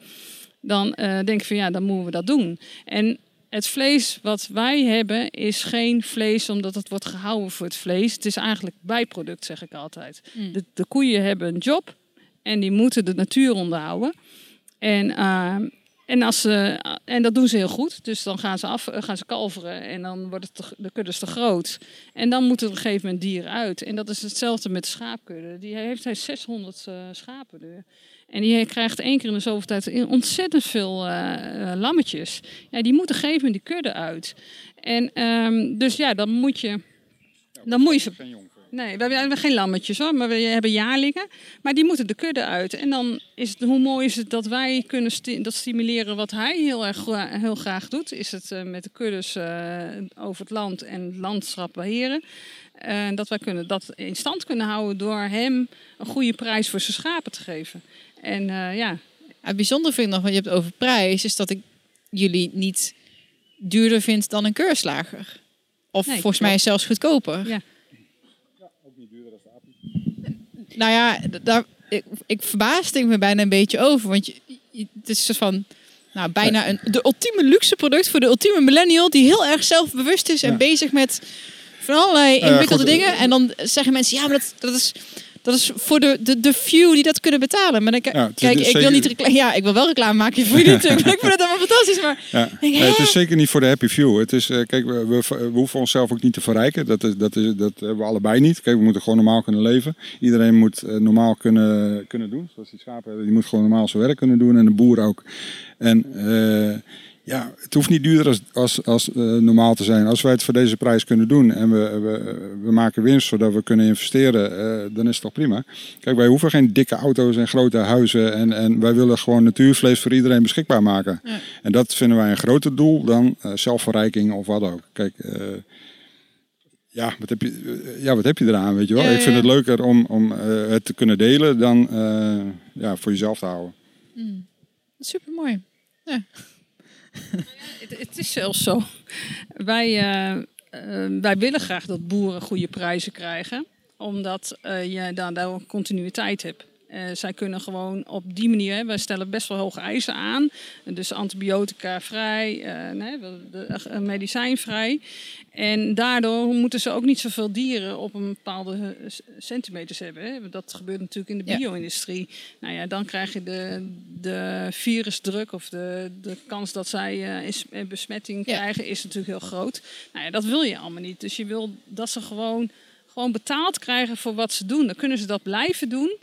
dan uh, denk ik van ja, dan moeten we dat doen. En het vlees wat wij hebben is geen vlees omdat het wordt gehouden voor het vlees. Het is eigenlijk bijproduct, zeg ik altijd. Mm. De, de koeien hebben een job en die moeten de natuur onderhouden. En, uh, en, als ze, en dat doen ze heel goed. Dus dan gaan ze, af, gaan ze kalveren en dan wordt het de kudde te groot. En dan moet er op een gegeven moment dier uit. En dat is hetzelfde met de schaapkudde. Die heeft hij 600 uh, schapen nu. En die krijgt één keer in de zoveel tijd ontzettend veel uh, lammetjes. Ja, die moeten geven die kudde uit. En um, dus ja, dan moet je... Dan moet je ze... Nee, we hebben geen lammetjes hoor, maar we hebben jaarlingen. Maar die moeten de kudde uit. En dan is het, hoe mooi is het dat wij kunnen dat stimuleren wat hij heel erg heel graag doet. Is het uh, met de kuddes uh, over het land en het landschap beheren. Uh, dat wij kunnen dat in stand kunnen houden door hem een goede prijs voor zijn schapen te geven. En ja. Het bijzonder vind ik nog, wat je hebt over prijs, is dat ik jullie niet duurder vind dan een keurslager. Of volgens mij zelfs goedkoper. Ja. Nou ja, daar, ik, ik verbaasde me bijna een beetje over. Want je, het is zo van, nou, bijna een, de ultieme luxe product voor de ultieme millennial. Die heel erg zelfbewust is en bezig met van allerlei ingewikkelde dingen. En dan zeggen mensen, ja, maar dat, dat is dat is voor de, de, de few die dat kunnen betalen. Maar dan, ja, kijk, ik wil niet reclame. Ja, ik wil wel reclame maken voor jullie natuurlijk. ik vind het allemaal fantastisch. Maar ja. het is zeker niet voor de happy few. Het is, uh, kijk, we, we, we, hoeven onszelf ook niet te verrijken. Dat, is, dat, is, dat hebben we allebei niet. Kijk, we moeten gewoon normaal kunnen leven. Iedereen moet uh, normaal kunnen, kunnen doen. Zoals die schapen hebben, die moet gewoon normaal zijn werk kunnen doen. En de boer ook. En uh, ja, het hoeft niet duurder als, als, als uh, normaal te zijn. Als wij het voor deze prijs kunnen doen en we, we, we maken winst zodat we kunnen investeren, uh, dan is het toch prima. Kijk, wij hoeven geen dikke auto's en grote huizen. En, en wij willen gewoon natuurvlees voor iedereen beschikbaar maken. Ja. En dat vinden wij een groter doel dan uh, zelfverrijking of wat ook. Kijk, ja, wat heb je, ja, wat heb je eraan, weet je wel? Ja, Ik vind het leuker om, om het te kunnen delen dan ja, voor jezelf te houden. Mm. Super mooi. Ja. het, het, is zelfs zo. Wij, uh, uh, wij willen graag dat boeren goede prijzen krijgen, omdat uh, je dan daar continuïteit hebt. Uh, zij kunnen gewoon op die manier, hè, wij stellen best wel hoge eisen aan. Dus antibiotica vrij, uh, nee, de, medicijnvrij. En daardoor moeten ze ook niet zoveel dieren op een bepaalde centimeters hebben. Hè. Dat gebeurt natuurlijk in de bio-industrie. Nou ja, dan krijg je de, de virusdruk of de, de kans dat zij uh, besmetting krijgen is natuurlijk heel groot. Nou ja, dat wil je allemaal niet. Dus je wil dat ze gewoon, gewoon betaald krijgen voor wat ze doen. Dan kunnen ze dat blijven doen.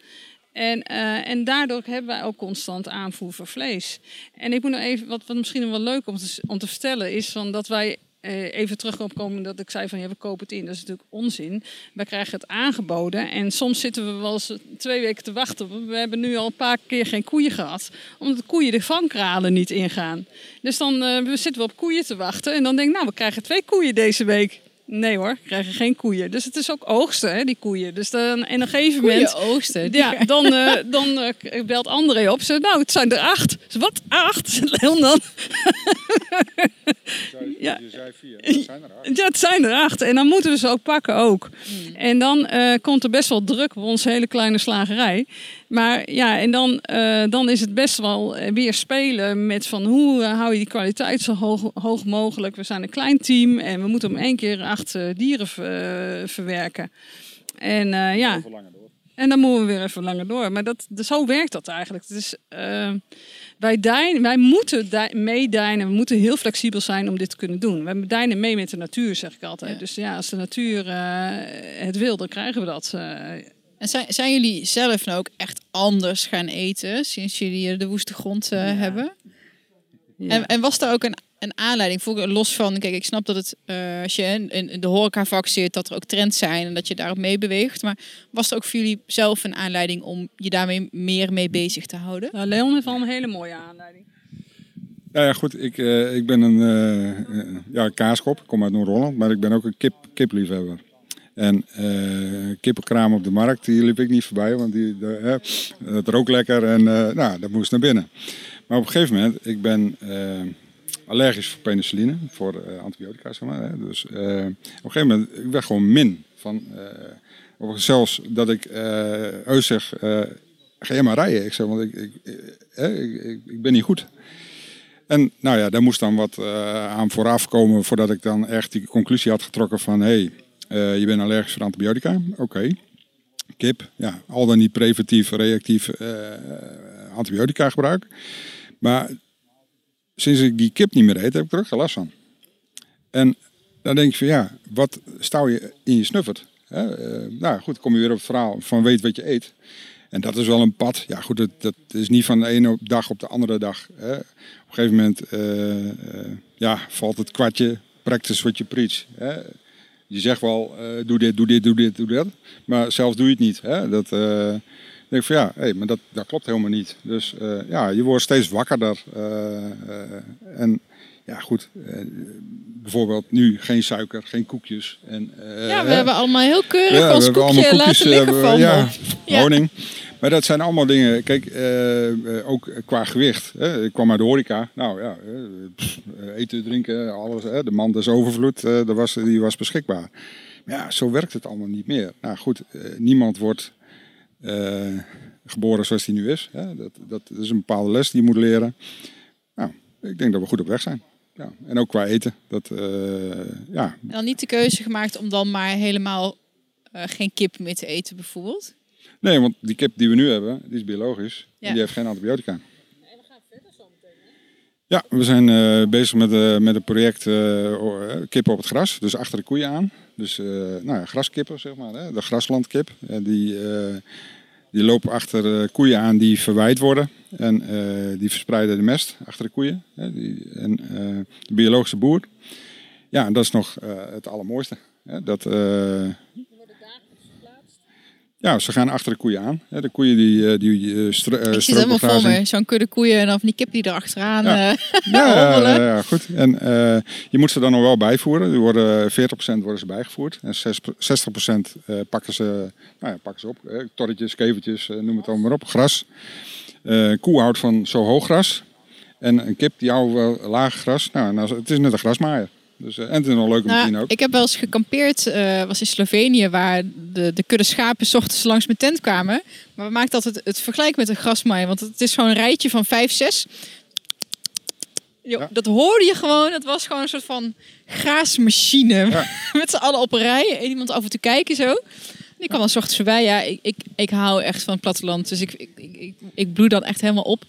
En, eh, en daardoor hebben wij ook constant aanvoer van vlees. En ik moet nog even, wat, wat misschien wel leuk om te, om te vertellen, is van dat wij eh, even terugkomen dat ik zei van ja, we kopen het in. Dat is natuurlijk onzin. Wij krijgen het aangeboden en soms zitten we wel eens twee weken te wachten. We hebben nu al een paar keer geen koeien gehad, omdat de koeien de vankralen niet ingaan. Dus dan uh, zitten we op koeien te wachten en dan denk ik, nou, we krijgen twee koeien deze week. Nee hoor, krijgen geen koeien. Dus het is ook oogsten, hè, die koeien. Dus dan, en op een gegeven moment... oogsten. Ja, dan, uh, dan uh, belt André op. Ze nou, het zijn er acht. Ze, wat, acht? Zegt Leon dan. ja. Je zei vier, het zijn er acht. Ja, het zijn er acht. En dan moeten we ze ook pakken ook. Hmm. En dan uh, komt er best wel druk op onze hele kleine slagerij. Maar ja, en dan, uh, dan is het best wel weer spelen met van hoe uh, hou je die kwaliteit zo hoog, hoog, mogelijk. We zijn een klein team en we moeten om één keer acht uh, dieren verwerken. En ja. En dan moeten we weer even langer door. Maar dat, zo werkt dat eigenlijk. Dus wij, dijnen, wij moeten meedijnen. We moeten heel flexibel zijn om dit te kunnen doen. We dijnen mee met de natuur, zeg ik altijd. Ja. Dus ja, als de natuur het wil, dan krijgen we dat. En zijn, zijn jullie zelf nou ook echt anders gaan eten sinds jullie de woeste grond uh, ja. hebben? Ja. En, en, was daar ook een, een aanleiding voor, los van, kijk, ik snap dat het, uh, als je in, in de horecavak zit, dat er ook trends zijn en dat je daarop mee beweegt. Maar was er ook voor jullie zelf een aanleiding om je daarmee meer mee bezig te houden? Nou, Leon heeft al een hele mooie aanleiding. Nou ja, goed, ik, uh, ik ben een uh, ja, kaaskop, ik kom uit Noord-Holland, maar ik ben ook een kip, kipliefhebber. En uh, kippenkraam op de markt, die liep ik niet voorbij, want die, de, uh, dat rook lekker en uh, nou, dat moest naar binnen. Maar op een gegeven moment, ik ben allergisch voor penicilline, voor antibiotica, zeg maar. Hè. Dus op een gegeven moment, ik werd gewoon min. Van, zelfs dat ik Eus zeg, ga je maar rijden. Ik zeg, want ik, ik, ik, ik ben niet goed. En nou ja, daar moest dan wat aan vooraf komen voordat ik dan echt die conclusie had getrokken van... Hey, uh, je bent allergisch voor antibiotica. Oké. Kip, ja, al dan niet preventief, reactief uh, antibiotica gebruik. Maar sinds ik die kip niet meer eet, heb ik er ook geen last van. En dan denk je van ja, wat stouw je in je snuffert? Uh, nou goed, kom je weer op het verhaal van weet wat je eet. En dat is wel een pad. Ja goed, dat, dat is niet van de ene dag op de andere dag. Hè. Op een gegeven moment ja, valt het kwartje, practice what you preach. Hè je zegt wel, uh, doe dit, doe dit, doe dit, doe dat. Maar zelf doe je het niet. Hè? Dat, uh, denk ik van ja, hey, maar dat, dat klopt helemaal niet. Dus uh, ja, je wordt steeds wakkerder. en ja, goed. bijvoorbeeld nu geen suiker, geen koekjes. En, ja, we hebben allemaal heel keurig ja, ons koekje koekjes, laten liggen van ja, honing. Maar dat zijn allemaal dingen, kijk, uh, ook qua gewicht. Hè. Ik kwam uit de horeca, nou ja, pff, eten, drinken, alles. Hè. De mand is overvloed, uh, was, die was beschikbaar. Maar ja, zo werkt het allemaal niet meer. Nou goed, niemand wordt geboren zoals hij nu is. Hè. Dat, dat is een bepaalde les die je moet leren. Nou, ik denk dat we goed op weg zijn. Ja. En ook qua eten. Dat, ja. Dan niet de keuze gemaakt om dan maar helemaal geen kip meer te eten bijvoorbeeld? Nee, want die kip die we nu hebben, die is biologisch. Ja. En die heeft geen antibiotica. En we gaan verder zo meteen. Ja, we zijn uh, bezig met, uh, met een project uh, kippen op het gras. Dus achter de koeien aan. Dus nou ja, graskippen, zeg maar. Hè? De graslandkip. die, die lopen achter koeien aan die verwijt worden. En die verspreiden de mest achter de koeien. Hè? Die, en de biologische boer. Ja, dat is nog het allermooiste. Hè? Dat ja, ze gaan achter de koeien aan. De koeien die, eh, die uh, Ik zie helemaal voor me. Zo'n kudde koeien en dan die kip die erachteraan ja. Uh, ja, ja, ja, goed. En uh, je moet ze dan nog wel bijvoeren. Die worden, 40% worden ze bijgevoerd. En 60% uh, pakken, ze, nou ja, pakken ze op. torretjes, kevertjes, noem het allemaal maar op. Gras. koe houdt van zo hoog gras. En een kip die houdt wel laag gras. Nou, nou, het is net een grasmaaier. Dus, en het is nog leuk om nou, te zien ook. Ik heb wel eens gekampeerd, uh, was in Slovenië, waar de, de kudde schapen s ochtends langs mijn tent kwamen. Maar we maakten altijd het vergelijk met een grasmaai, want het is gewoon een rijtje van vijf, zes. Jo, ja. Dat hoorde je gewoon. Het was gewoon een soort van graasmachine. Ja. met z'n allen op een rij. En iemand af en toe kijken zo. Die kwam dan s ochtends voorbij. Ja, ik, ik, ik hou echt van het platteland. Dus ik, ik, ik, ik bloei dan echt helemaal op.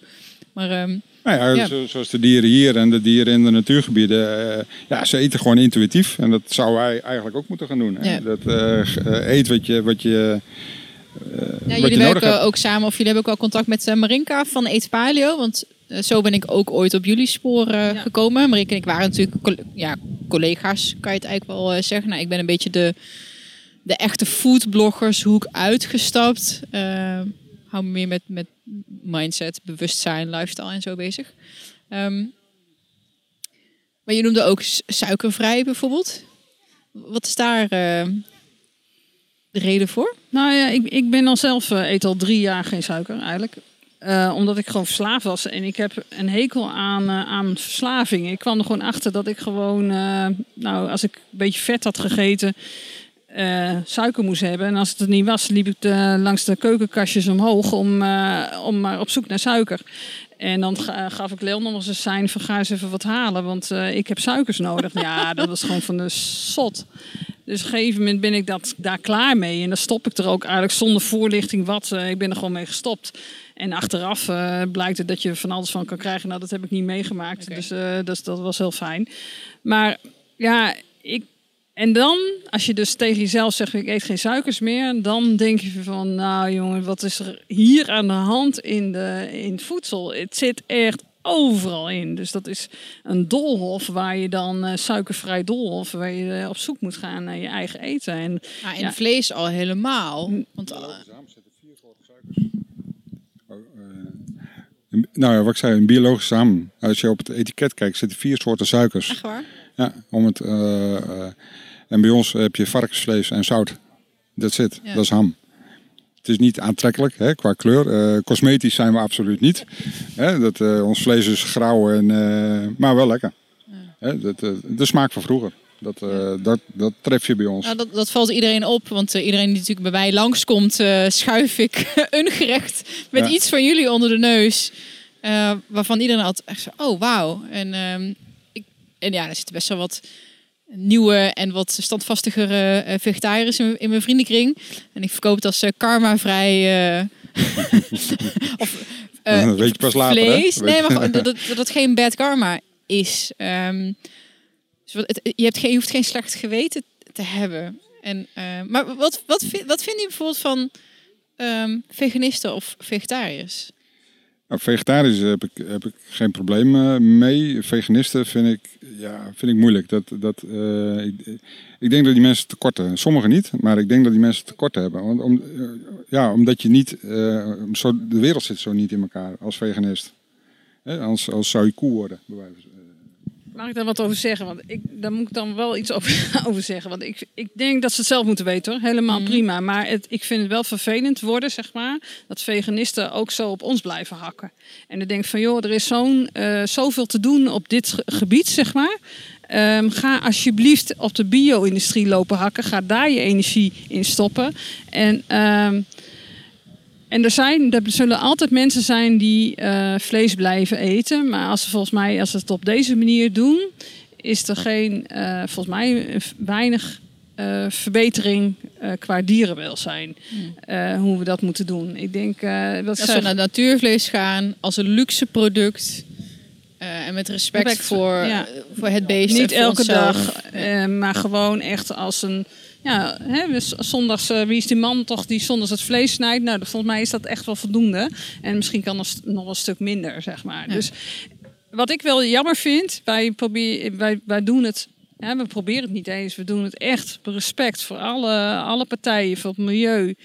Maar um, nou ja, ja. zoals de dieren hier en de dieren in de natuurgebieden. Uh, ja, ze eten gewoon intuïtief. En dat zouden wij eigenlijk ook moeten gaan doen. Hè? Ja. Dat uh, eet wat je, wat je Ja, jullie nodig werken hebt. ook samen, of jullie hebben ook wel contact met eh, Marinka van Eet Paleo. Want eh, zo ben ik ook ooit op jullie sporen Ja. gekomen. Marinka en ik waren natuurlijk coll- ja, collega's, kan je het eigenlijk wel eh, zeggen. Nou, ik ben een beetje de, de echte foodbloggershoek uitgestapt. Hou me meer met, met mindset, bewustzijn, lifestyle en zo bezig. Ehm, maar je noemde ook su- suikervrij bijvoorbeeld. Wat is daar eh, de reden voor? Nou ja, ik, ik ben al zelf, eh, eet al drie jaar geen suiker eigenlijk. Eh, omdat ik gewoon verslaafd was. En ik heb een hekel aan, eh, aan verslaving. Ik kwam er gewoon achter dat ik gewoon, nou, als ik een beetje vet had gegeten, eh, suiker moest hebben. En als het er niet was, liep ik de- langs de keukenkastjes omhoog om, eh, om maar op zoek naar suiker. En dan ga- gaf ik Leon nog eens een sein van ga eens even wat halen, want eh, ik heb suikers nodig. Ja, dat was gewoon van de zot. Dus op een gegeven moment ben ik dat, daar klaar mee. En dan stop ik er ook eigenlijk zonder voorlichting wat. eh, ik ben er gewoon mee gestopt. En achteraf eh, blijkt het dat je van alles van kan krijgen. Nou, dat heb ik niet meegemaakt. Dus eh, dat, dat was heel fijn. Maar ja, ik... En dan, als je dus tegen jezelf zegt, ik eet geen suikers meer, dan denk je van, nou jongen, wat is er hier aan de hand in, de, in het voedsel? Het zit echt overal in. Dus dat is een dolhof waar je dan, eh, suikervrij dolhof, waar je eh, op zoek moet gaan naar je eigen eten. En Nou, in Ja. vlees al helemaal. Want eh, Nou ja, wat ik zei, een biologisch samen. Als je op het etiket kijkt, zitten vier soorten suikers. echt waar? Ja, om het, en bij ons heb je varkensvlees en zout. Dat zit, Ja. dat is ham. Het is niet aantrekkelijk hè, qua kleur. Eh, cosmetisch zijn we absoluut niet. Hè, dat, eh, ons vlees is grauw, en, eh, maar wel lekker. Hè, dat, de smaak van vroeger. Dat, dat, dat tref je bij ons. Nou, dat, dat valt iedereen op, want iedereen die natuurlijk bij mij langskomt, eh schuif ik een gerecht met Ja. iets van jullie onder de neus. waarvan iedereen altijd echt zo, oh wauw. En, ehm, ik, en ja, er zitten best wel wat nieuwe en wat standvastigere eh, vegetariërs in, in mijn vriendenkring. En ik verkoop het als eh, karma-vrij. eh, of, Dat weet je pas later? Vlees. Nee, maar gewoon dat, dat, geen bad karma is. Ehm, dus wat, het, je, hebt geen, je hoeft geen slecht geweten te hebben. En, maar wat, wat, vind, wat vind je bijvoorbeeld van ehm, veganisten of vegetariërs? Nou, vegetarisch heb ik, heb ik geen probleem eh, mee. Veganisten vind ik, ja, vind ik moeilijk. Dat, dat, eh, ik, denk dat die mensen tekorten. Sommigen niet, maar ik denk dat die mensen tekorten hebben. Want om, eh, ja, omdat je niet, de wereld zit zo niet in elkaar als veganist. Als, zou je koe worden, bij wijze Mag ik daar wat over zeggen? Want ik, daar moet ik dan wel iets over, over zeggen. Want ik, ik denk dat ze het zelf moeten weten hoor. Helemaal prima. Maar het, ik vind het wel vervelend worden, zeg maar. Dat veganisten ook zo op ons blijven hakken. En dan denk ik van joh, er is zo'n, eh, zoveel te doen op dit ge- gebied, zeg maar. Ehm, ga alsjeblieft op de bio-industrie lopen hakken. Ga daar je energie in stoppen. En ehm, en er, zijn, er zullen altijd mensen zijn die eh, vlees blijven eten. Maar als ze volgens mij, als ze het op deze manier doen, is er geen, eh, volgens mij, eh, weinig verbetering qua dierenwelzijn. eh, hoe we dat moeten doen. Ik denk dat Als ze- we naar natuurvlees gaan als een luxe product. en met respect Respect, voor, ja. voor het beest. niet elke onszelf. dag, maar gewoon echt als een. Ja, hè, dus zondags, eh, wie is die man toch die zondags het vlees snijdt? Nou, volgens mij is dat echt wel voldoende. En misschien kan het nog een stuk minder, zeg maar. Ja. Dus wat ik wel jammer vind, wij, probeer, wij, wij doen het. Ja, we proberen het niet eens. We doen het echt respect voor alle, alle partijen, voor het milieu.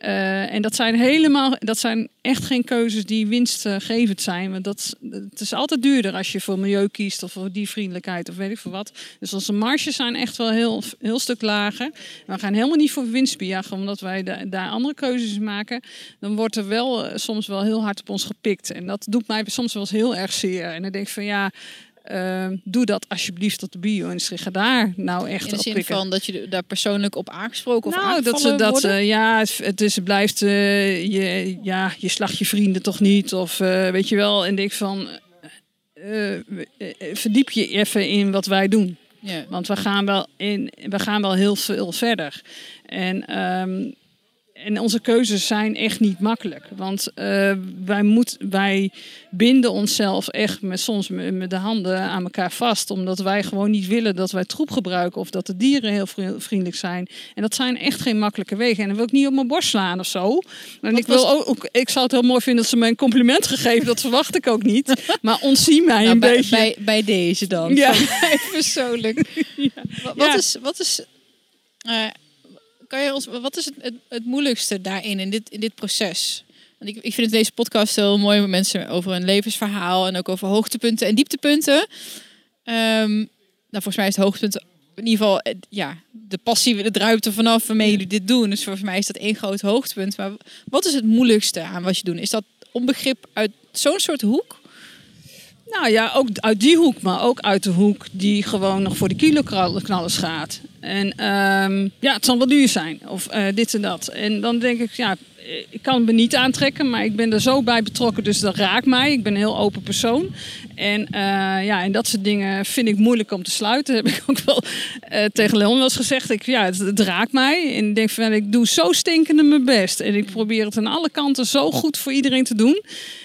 Eh, en dat zijn helemaal, dat zijn echt geen keuzes die winstgevend zijn. Want dat, het is altijd duurder als je voor milieu kiest of voor diervriendelijkheid of weet ik veel wat. Dus onze marges zijn echt wel heel, heel stuk lager. We gaan helemaal niet voor winstbejag, omdat wij da- daar andere keuzes maken. Dan wordt er wel eh, soms wel heel hard op ons gepikt. En dat doet mij soms wel eens heel erg zeer. En dan denk ik van ja, eh, doe dat alsjeblieft op de bio-industrie. Ga daar nou echt In de op zin pikken. van dat je daar persoonlijk op aangesproken of Nou, dat ze dat eh, ja, het, het is, blijft eh, je, ja, je slacht je vrienden toch niet of eh, weet je wel. En denk van verdiep je even in wat wij doen, ja. want we gaan wel in, we gaan wel heel veel verder. En ehm, en onze keuzes zijn echt niet makkelijk. Want uh, wij, moet, wij binden onszelf echt met, soms met de handen aan elkaar vast. Omdat wij gewoon niet willen dat wij troep gebruiken. Of dat de dieren heel vriendelijk zijn. En dat zijn echt geen makkelijke wegen. En dan wil ik niet op mijn borst slaan of zo. En ik, wil ook, ik zou het heel mooi vinden dat ze mij een compliment gegeven. Dat verwacht ik ook niet. Maar ontzie mij nou, een bij, beetje. Bij, bij deze dan. Ja. Persoonlijk. Ja. Wat, is... Wat is uh, kan je ons, wat is het, het, moeilijkste daarin, in dit, in dit proces? Want ik, ik vind deze podcast heel mooi met mensen over een levensverhaal en ook over hoogtepunten en dieptepunten. Um, nou, volgens mij is het hoogtepunt in ieder geval eh, ja, de passie, de druipt er vanaf waarmee jullie dit doen. Dus volgens mij is dat één groot hoogtepunt. Maar wat is het moeilijkste aan wat je doet? Is dat onbegrip uit zo'n soort hoek? Nou ja, ook uit die hoek, maar ook uit de hoek die gewoon nog voor de kiloknallers gaat. En um, ja, het zal wel duur zijn, of uh, dit en dat. En dan denk ik, ja, ik kan me niet aantrekken, maar ik ben er zo bij betrokken, dus dat raakt mij. Ik ben een heel open persoon. En, uh, ja, en dat soort dingen vind ik moeilijk om te sluiten. heb ik ook wel uh, tegen Leon wel eens gezegd. Ik, ja, het, het, raakt mij. En ik denk van, ik doe zo stinkende mijn best. En ik probeer het aan alle kanten zo goed voor iedereen te doen.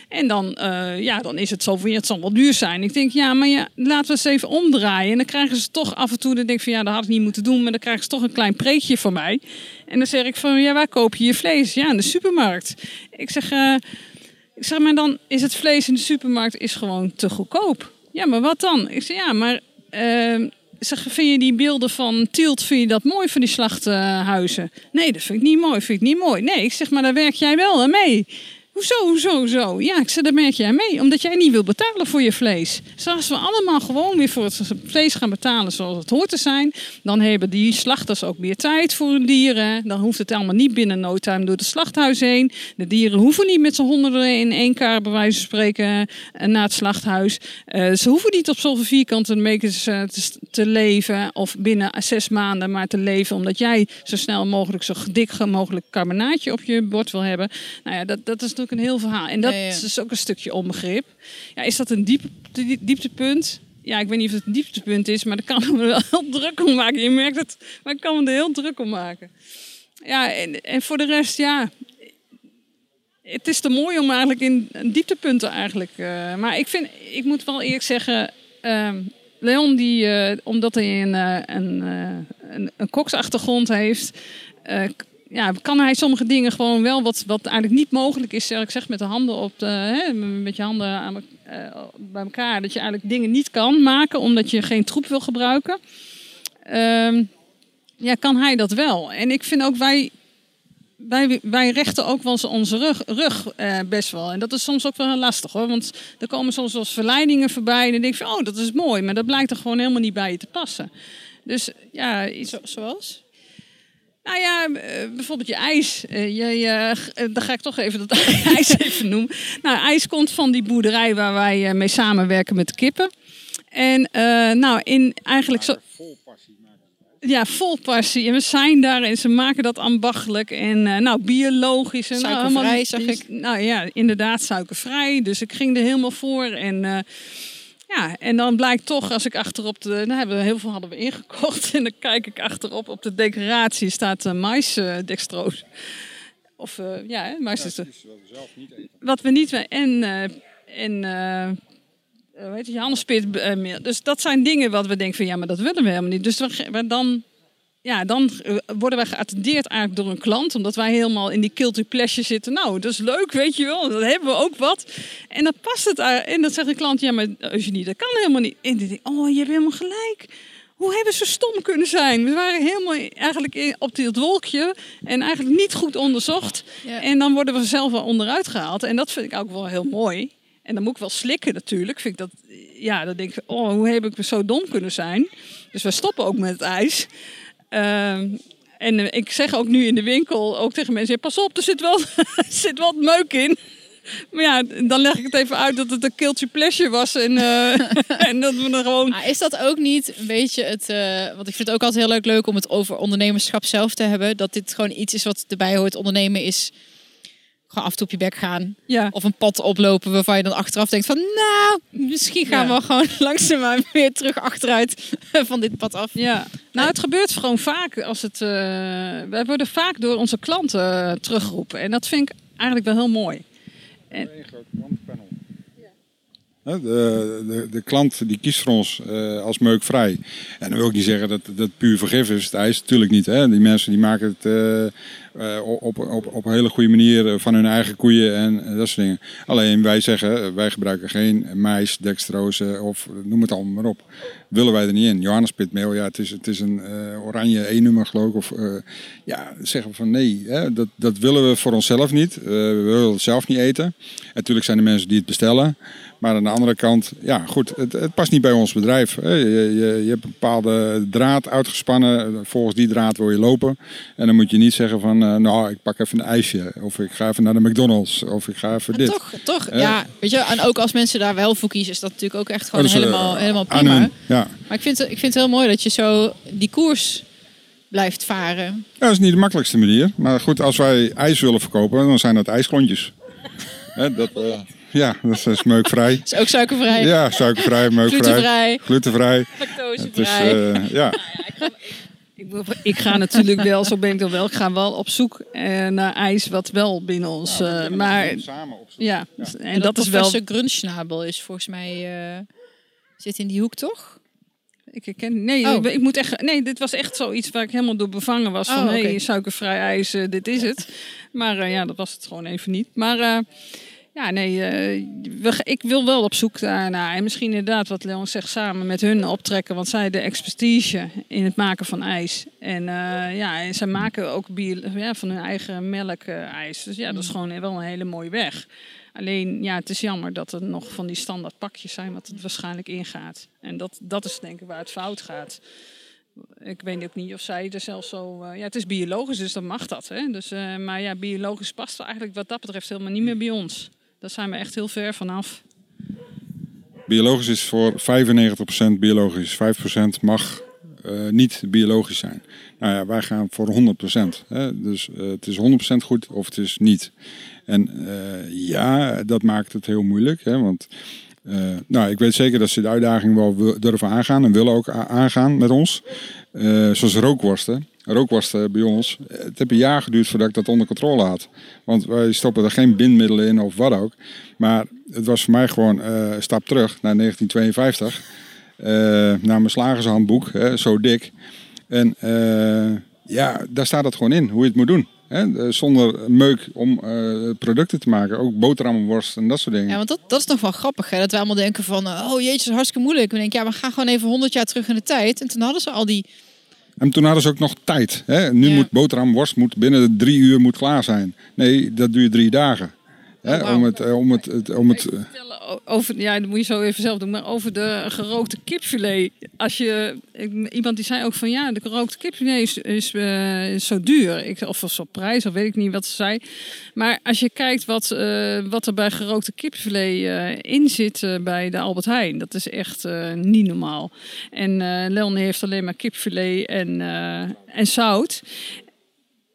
En dan, uh, ja, dan is het zo van, ja, het zal wel duur zijn. Ik denk, ja, maar ja, laten we eens even omdraaien. En dan krijgen ze toch af en toe, dan denk ik van, ja, dat had ik niet moeten doen. Maar dan krijgen ze toch een klein preekje van mij. En dan zeg ik van, ja, waar koop je je vlees? Ja, in de supermarkt. Ik zeg, uh, ik zeg, maar dan is het vlees in de supermarkt is gewoon te goedkoop. Ja, maar wat dan? Ik zeg, ja, maar... Uh, zeg, vind je die beelden van Tielt, vind je dat mooi van die slachthuizen? Nee, dat vind ik niet mooi, vind ik niet mooi. Nee, ik zeg, maar daar werk jij wel aan mee. Hoezo, hoezo, hoezo? Ja, ik zeg, daar merk jij mee. Omdat jij niet wil betalen voor je vlees. Zoals we allemaal gewoon weer voor het vlees gaan betalen zoals het hoort te zijn. Dan hebben die slachters ook meer tijd voor hun dieren. Dan hoeft het allemaal niet binnen no time door het slachthuis heen. De dieren hoeven niet met z'n honderden in één kaart bij wijze van spreken eh, naar het slachthuis. Uh, ze hoeven niet op zoveel vierkante meters uh, te, leven. Of binnen zes maanden maar te leven. Omdat jij zo snel mogelijk zo dik mogelijk carbonaatje op je bord wil hebben. Nou ja, dat, dat is een heel verhaal. En dat is ook een stukje onbegrip. Ja, is dat een diep, dieptepunt? Ja, ik weet niet of het een dieptepunt is, maar daar kan me wel heel druk om maken. Je merkt het, maar ik kan me er heel druk om maken. Ja, en, en voor de rest, ja, het is te mooi om eigenlijk in dieptepunten eigenlijk. Uh, maar ik vind, ik moet wel eerlijk zeggen, uh, Leon die, uh, omdat hij een, uh, een, een, een koksachtergrond heeft, ja, kan hij sommige dingen gewoon wel, wat, wat eigenlijk niet mogelijk is, ik zeg met de handen op de, hè, met je handen aan, uh, bij elkaar, dat je eigenlijk dingen niet kan maken omdat je geen troep wil gebruiken. Um, ja, kan hij dat wel. En ik vind ook wij, wij, wij rechten ook wel onze rug, rug uh, best wel. En dat is soms ook wel lastig hoor. Want er komen soms wel verleidingen voorbij. En dan denk je oh, dat is mooi. Maar dat blijkt er gewoon helemaal niet bij je te passen. Dus ja, iets zoals? Nou ja, eh, bijvoorbeeld je ijs. Eh, je, je, eh, dan ga ik toch even dat ijs even noemen. Nou, ijs komt van die boerderij waar wij mee samenwerken met de kippen. En nou, in eigenlijk zo... Vol passie ja, vol passie. En we zijn daar en ze maken dat ambachtelijk. En nou, biologisch. En, nou, suikervrij, zag ik. Nou ja, inderdaad, suikervrij. Dus ik ging er helemaal voor. En ja, en dan blijkt toch, als ik achterop de. Nou, hebben we heel veel hadden we ingekocht. En dan kijk ik achterop op de decoratie staat uh, mais uh, dextroos. Of uh, ja, mais is. wat we zelf niet eten. Wat we niet En. en weet je, Johannespeert Dus dat zijn dingen wat we denken van ja, maar dat willen we helemaal niet. Dus we, dan ja, dan eh, worden wij geattendeerd eigenlijk door een klant. Omdat wij helemaal in die guilty pleasure zitten. Nou, dat is leuk, weet je wel. Dan hebben we ook wat. En dan past het. En dan zegt de klant, ja, maar Eugenie, dat kan helemaal niet. En dan denk ik, oh, je hebt helemaal gelijk. Hoe hebben ze stom kunnen zijn? We waren helemaal eigenlijk op dit wolkje en eigenlijk niet goed onderzocht. En dan worden we zelf wel onderuit gehaald. En dat vind ik ook wel heel mooi. En dan moet ik wel slikken natuurlijk. Vind ik dat, ja, dan denk ik, oh, hoe heb ik zo dom kunnen zijn? Dus we stoppen ook met het ijs. Ehm, en eh, ik zeg ook nu in de winkel ook tegen mensen: pas op, er zit wel, zit wat meuk in. Maar ja, dan leg ik het even uit dat het een kiltje pleasure was. En, uh, en dat we er gewoon. Maar is dat ook niet een beetje het. Uh, want ik vind het ook altijd heel leuk, leuk om het over ondernemerschap zelf te hebben. Dat dit gewoon iets is wat erbij hoort. Ondernemen is gewoon af en toe op je bek gaan. Ja. Of een pad oplopen waarvan je dan achteraf denkt van... Nou, misschien gaan Ja. we gewoon langzaamaan weer terug achteruit van dit pad af. Ja, nou het gebeurt gewoon vaak als het. eh wij worden vaak door onze klanten eh, teruggeroepen. En dat vind ik eigenlijk wel heel mooi. Een groot klantenpanel. Hè, De, de, de klant die kiest voor ons eh, als meukvrij. En dan wil ik niet zeggen dat dat puur vergif is. Het ijs natuurlijk niet. Hè. Die mensen die maken het eh, eh, op, op, op een hele goede manier van hun eigen koeien en dat soort dingen. Alleen wij zeggen, wij gebruiken geen mais, dextrose of noem het allemaal maar op. Willen wij er niet in. Johannespitmeel, ja, het is, het is een oranje E-nummer geloof ik. Of, ja, zeggen we van nee, hè, dat, dat willen we voor onszelf niet. We willen het zelf niet eten. En natuurlijk zijn er mensen die het bestellen. Maar aan de andere kant, ja goed, het, het past niet bij ons bedrijf. Je, je, je hebt een bepaalde draad uitgespannen. Volgens die draad wil je lopen. En dan moet je niet zeggen van, eh, nou ik pak even een ijsje. Of ik ga even naar de McDonald's. Of ik ga even En dit. toch, toch ja, weet je, en ook als mensen daar wel voor kiezen, is dat natuurlijk ook echt gewoon Oh, dus, eh, helemaal, helemaal prima. hun, ja. Maar ik vind, het, ik vind het heel mooi dat je zo die koers blijft varen. Ja, dat is niet de makkelijkste manier. Maar goed, als wij ijs willen verkopen, dan zijn dat ijsklontjes. Dat, eh, ja, dat is meukvrij. Is ook suikervrij, Ja, suikervrij, meukvrij. glutenvrij, Glutenvrij. Het is, lactosevrij. eh, ja. Ik, ga natuurlijk wel, zo ben ik dan wel. Ik ga wel op zoek eh, naar ijs wat wel binnen ons. eh, maar samen op ja, En, en dat is wel. professor Grunschnabel is volgens mij... eh, zit in die hoek, toch? Ik herken. Nee, Oh. ik, ik moet echt. Nee, dit was echt zoiets waar ik helemaal door bevangen was. Van Oh, hé, oké. suikervrij ijs, dit is het. Maar eh, ja, dat was het gewoon even niet. Maar eh, ja, nee, eh, we, ik wil wel op zoek daarnaar. En misschien inderdaad, wat Leon zegt, samen met hun optrekken. Want zij de expertise in het maken van ijs. En eh, ja, en zij maken ook bio, ja, van hun eigen melk eh, ijs. Dus ja, dat is gewoon wel een hele mooie weg. Alleen, ja, het is jammer dat er nog van die standaard pakjes zijn, wat het waarschijnlijk ingaat. En dat, dat is denk ik waar het fout gaat. Ik weet ook niet of zij er zelfs zo... ja, het is biologisch, dus dan mag dat. Hè? Dus, maar ja, biologisch past eigenlijk wat dat betreft helemaal niet meer bij ons. Daar zijn we echt heel ver vanaf. Biologisch is voor 95% biologisch. 5% mag eh, niet biologisch zijn. Nou ja, wij gaan voor 100%. Hè? Dus eh, het is 100% goed of het is niet. En eh, ja, dat maakt het heel moeilijk. Hè? Want nou, ik weet zeker dat ze de uitdaging wel durven aangaan en willen ook aangaan met ons. Zoals rookworsten. Rookworsten bij ons. Het heeft een jaar geduurd voordat ik dat onder controle had. Want wij stoppen er geen bindmiddelen in of wat ook. Maar het was voor mij gewoon eh, een stap terug naar 1952. eh, naar mijn slagershandboek, zo dik. En eh, ja, daar staat het gewoon in, hoe je het moet doen. Hè? Zonder meuk om producten te maken. Ook boterhammenworst en dat soort dingen. Ja, want dat, dat is nog wel grappig, hè? Dat we allemaal denken van... Oh jeetje, is hartstikke moeilijk. We denken, ja, we gaan gewoon even 100 jaar terug in de tijd. En toen hadden ze al die... En toen hadden ze ook nog tijd. Hè? Nu Ja. moet boterhamworst moet binnen de drie uur moet klaar zijn. Nee, dat je drie dagen. Hè? Om het, eh, om het, het- om het, over, ja, dat moet je zo even zelf doen, maar over de gerookte kipfilet. Als je, iemand die zei ook van ja, de gerookte kipfilet is, is, eh, is zo duur. Ik, of zo prijs, of weet ik niet wat ze zei. Maar als je kijkt wat, eh, wat er bij gerookte kipfilet in zit bij de Albert Heijn, dat is echt niet normaal. En Leon heeft alleen maar kipfilet en, en zout.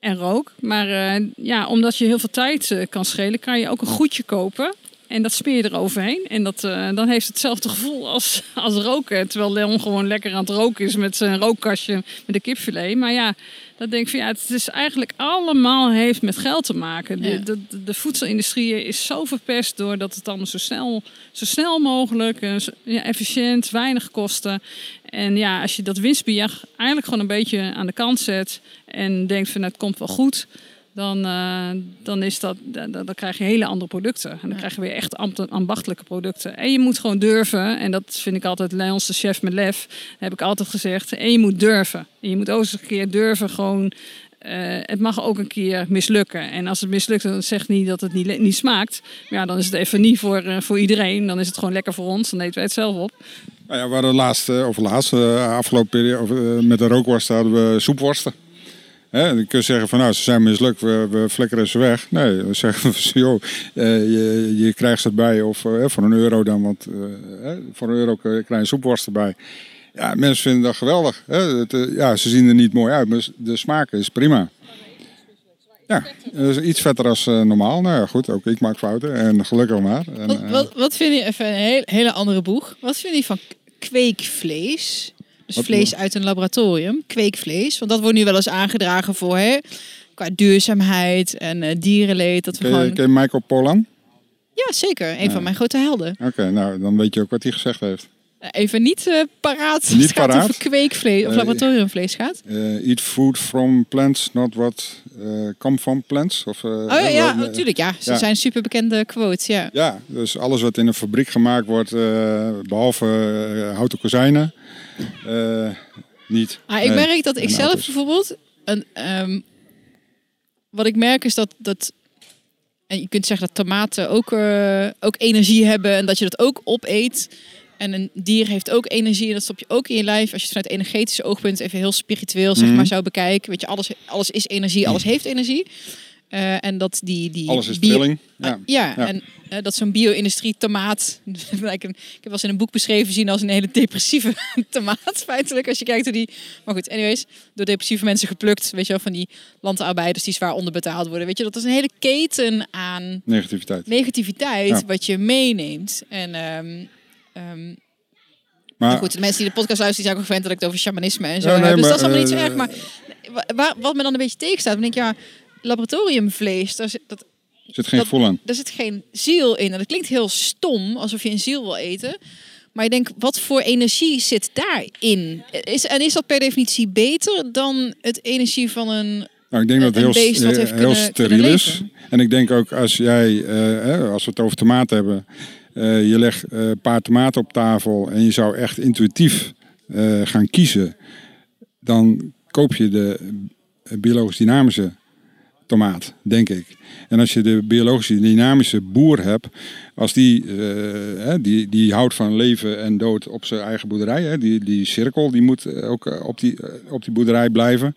En rook. Maar eh, ja, omdat je heel veel tijd eh, kan schelen, kan je ook een goedje kopen. En dat smeer je eroverheen. En dat, eh, dan heeft het hetzelfde gevoel als, als roken. Terwijl Leon gewoon lekker aan het roken is met zijn rookkastje met de kipfilet. Maar ja, dat denk ik van ja, het is eigenlijk allemaal heeft met geld te maken. De, Ja. de, de, de voedselindustrie is zo verpest doordat het allemaal zo snel, zo snel mogelijk, ja, efficiënt, weinig kosten. En ja, als je dat winstbejag eigenlijk gewoon een beetje aan de kant zet en denkt van nou, het komt wel goed, dan, eh, dan, is dat, dan, dan krijg je hele andere producten. En dan krijg je weer echt ambt- ambachtelijke producten. En je moet gewoon durven, en dat vind ik altijd Leons de chef met lef, heb ik altijd gezegd. En je moet durven. En je moet ook eens een keer durven gewoon het mag ook een keer mislukken. En als het mislukt, dan zegt niet dat het niet, niet smaakt. Maar ja, dan is het even niet voor, eh, voor iedereen. Dan is het gewoon lekker voor ons. Dan eten wij het zelf op. nou ja, we hadden laatst, eh, of laatst, eh, afgelopen periode, eh, met de rookworsten hadden we soepworsten. Hè, dan kun je zeggen van nou, ze zijn mislukt, we, we flikkeren ze weg. Nee, we zeggen van joh, eh, je, je krijgt ze erbij of eh, voor een euro dan, want eh, eh, voor een euro krijg je een soepworst erbij. Ja, mensen vinden dat geweldig. Hè? Het, eh, ja, ze zien er niet mooi uit, maar de smaak is prima. Ja, dus iets vetter als eh, normaal. Nou ja, goed, ook ik maak fouten en gelukkig maar. En, Wat, eh, wat, wat vind je, even een heel- hele andere boeg. Wat vind je van kweekvlees? Dus Wat- vlees uit een laboratorium, kweekvlees. Want dat wordt nu wel eens aangedragen voor, hè, qua duurzaamheid en dierenleed. Dat we ken, gewoon... ken Michael Pollan? Ja, zeker. Een van mijn grote helden. Oké, nou dan weet je ook wat hij gezegd heeft. Even niet eh, paraat als Niet het gaat over kweekvlees of Eh, laboratoriumvlees gaat. Eh, eat food from plants, not what eh come from plants. Of, Oh ja, ja natuurlijk. Ja, ze ja. zijn super bekende quotes. Ja. Ja, dus alles wat in een fabriek gemaakt wordt, eh, behalve eh, houten kozijnen, niet. Ah, ik merk dat ik zelf auto's. bijvoorbeeld. Een, ehm, wat ik merk is dat. dat en je kunt zeggen dat tomaten ook, ook energie hebben en dat je dat ook opeet. En een dier heeft ook energie en dat stop je ook in je lijf. Als je het vanuit energetische oogpunt even heel spiritueel zeg Mhm. maar, zou bekijken. Weet je, alles, alles is energie, alles heeft energie. Eh, en dat die, die Alles is trilling. Ah, Ja. ja, Ja. en eh, dat zo'n bio-industrie tomaat. ik heb wel eens in een boek beschreven zien als een hele depressieve tomaat. Feitelijk, als je kijkt hoe die. Maar goed, anyways, door depressieve mensen geplukt. Weet je wel, van die landarbeiders die zwaar onderbetaald worden. Weet je, dat is een hele keten aan Negativiteit. negativiteit Ja. wat je meeneemt. En. ehm, ehm, Maar goed, de mensen die de podcast luisteren, die zijn ook gewend dat ik het over shamanisme en zo Ja, nee, heb. Dus maar, dat is allemaal niet zo eh, erg. Maar waar, wat me dan een beetje tegenstaat, dan denk ik, ja, laboratoriumvlees, daar zit, dat, zit geen dat- gevoel aan. daar zit geen ziel in. En dat klinkt heel stom, alsof je een ziel wil eten. Maar ik denk, wat voor energie zit daarin? Is, en is dat per definitie beter dan het energie van een... Nou, ik denk dat het heel, beest heel kunnen- steriel is. En ik denk ook als jij, eh, als we het over tomaten hebben, eh, je legt eh, een paar tomaten op tafel en je zou echt intuïtief eh, gaan kiezen, dan koop je de eh, biologisch dynamische tomaat, denk ik. En als je de biologisch dynamische boer hebt, als die, eh, die, die houdt van leven en dood op zijn eigen boerderij, hè, die, die cirkel die moet eh, ook eh, op die, eh, op die boerderij blijven.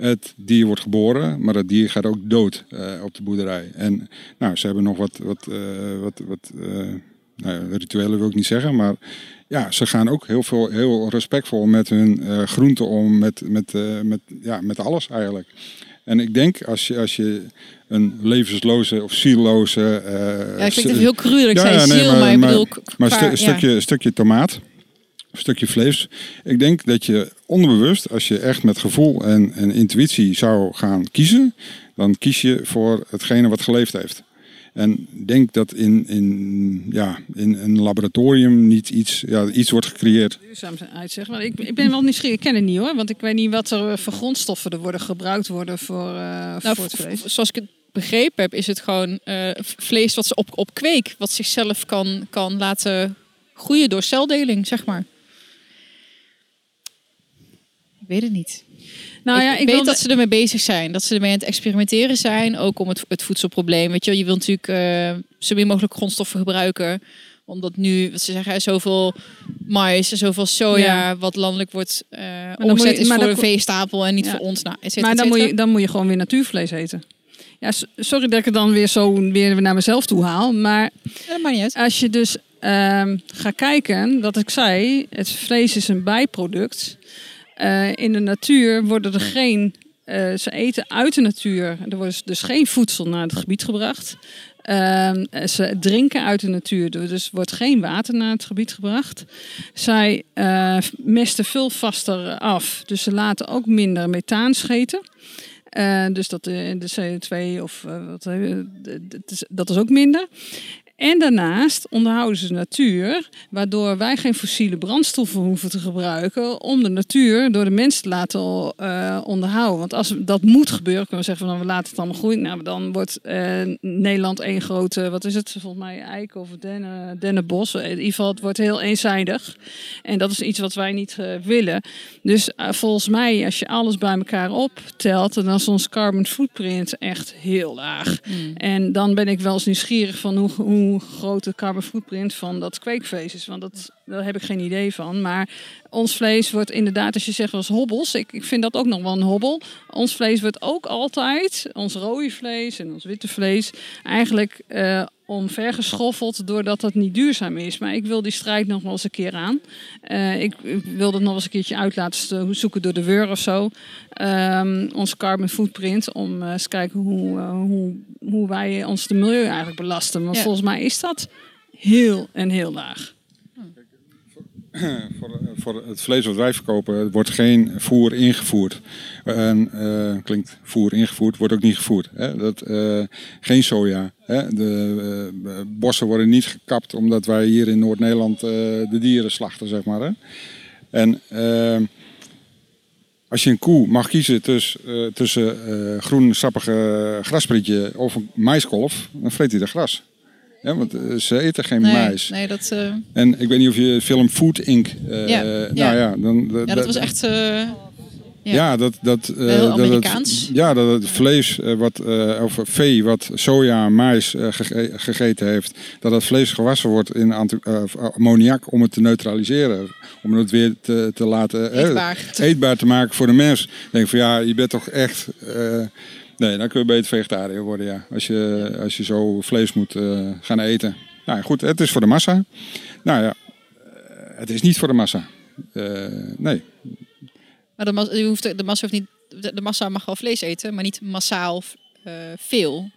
Het dier wordt geboren, maar het dier gaat ook dood eh, op de boerderij. En nou, ze hebben nog wat, wat, eh, wat, wat eh, nou, rituelen wil ik niet zeggen, maar ja, ze gaan ook heel, veel, heel respectvol met hun groenten om, met, met, met, ja, met alles eigenlijk. En ik denk als je, als je een levensloze of zielloze. Ja, ik vind het heel cru dat ik Ja, zei ja, nee, ziel, maar- maar, ik maar- bedoel... maar qua- stu- ja. een stukje, stukje tomaat, stukje vlees. Ik denk dat je onderbewust, als je echt met gevoel en, en intuïtie zou gaan kiezen, dan kies je voor hetgene wat geleefd heeft. En denk dat in, in, ja, in een laboratorium niet iets, ja, iets wordt gecreëerd. duurzaamheid zeg maar. Ik, ik ben wel nieuwsgierig, ik ken het niet hoor. Want ik weet niet wat er voor grondstoffen er worden gebruikt worden voor, eh, Nou, voor het vlees. zoals ik het begrepen heb, is het gewoon eh, vlees wat ze op, op kweek, wat zichzelf kan, kan laten groeien door celdeling, zeg maar. Ik weet het niet. Nou ik ja, ik weet dat ze ermee bezig zijn. Dat ze ermee aan het experimenteren zijn. Ook om het, het voedselprobleem. Weet je, je wilt natuurlijk eh, zo min mogelijk grondstoffen gebruiken. Omdat nu, wat ze zeggen, er zoveel mais en zoveel soja... Ja. wat landelijk wordt eh moet omgezet je- is voor dan een veestapel en niet Ja. voor ons. Nou, Maar dan et moet, je, dan moet je gewoon weer natuurvlees eten. Ja, sorry dat ik het dan weer zo weer naar mezelf toe haal. Maar Ja, als je dus ehm gaat kijken, dat ik zei, het vlees is een bijproduct. Eh, in de natuur worden er geen, eh, ze eten uit de natuur. Er wordt dus geen voedsel naar het gebied gebracht. Ehm, ze drinken uit de natuur, dus wordt geen water naar het gebied gebracht. Zij eh, mesten veel vaster af, dus ze laten ook minder methaan scheten. Dus dat de, de CO2 of wat, dat is ook minder. En daarnaast onderhouden ze de natuur, waardoor wij geen fossiele brandstoffen hoeven te gebruiken om de natuur door de mens te laten eh, onderhouden. Want als dat moet gebeuren, kunnen we zeggen van nou, we laten het allemaal groeien. Nou, dan wordt eh, Nederland één grote, wat is het, volgens mij eiken of dennen, dennenbos. In ieder geval, het wordt heel eenzijdig. En dat is iets wat wij niet eh, willen. Dus volgens mij, als je alles bij elkaar optelt, dan is ons carbon footprint echt heel laag. En dan ben ik wel eens nieuwsgierig van hoe, hoe groot de carbon footprint van dat kweekvlees is. Want dat, daar heb ik geen idee van. Maar ons vlees wordt inderdaad, als je zegt was hobbels, ik, ik vind dat ook nog wel een hobbel. Ons vlees wordt ook altijd, ons rode vlees en ons witte vlees, eigenlijk eh, omvergeschoffeld doordat het niet duurzaam is. Maar ik wil die strijd nog wel eens een keer aan. Eh, ik, ik wil dat nog eens een keertje uit laten zoeken door de WUR of zo. Ehm ons carbon footprint, om eh, eens te kijken hoe, eh, hoe, hoe wij ons de milieu eigenlijk belasten. Maar Ja. volgens mij is dat heel en heel laag. voor, voor het vlees wat wij verkopen wordt geen voer ingevoerd. Eh, klinkt voer ingevoerd, wordt ook niet gevoerd. Hè? Dat, eh, geen soja. Hè? De eh, bossen worden niet gekapt omdat wij hier in Noord-Nederland eh, de dieren slachten, zeg maar. Hè? En eh, als je een koe mag kiezen tussen, eh, eh, groen sappige grasprietje of een maiskolf, dan vreet hij de gras. Ja, want eh, ze eten geen Nee, mais. nee dat, eh, En ik weet niet of je film Food Inc. eh, Ja, Nou ja. ja, dan, ja, dat was echt... eh, Ja, ja. dat. dat Heel dat het- Amerikaans. ja, dat het vlees, wat, of vee wat soja, mais gege- gegeten heeft, dat dat vlees gewassen wordt in ammoniak om het te neutraliseren. Om het weer te, te laten Eetbaar. eetbaar te maken voor de mens. Ik denk van ja, je bent toch echt. Nee, dan kun je beter vegetariër worden, ja. Als je, als je zo vlees moet eh, gaan eten. Nou goed, het is voor de massa. Nou ja, eh, het is niet voor de massa. Eh, nee. Maar de, hoeft, de, massa hoeft niet, de, massa mag wel vlees eten, maar niet massaal veel.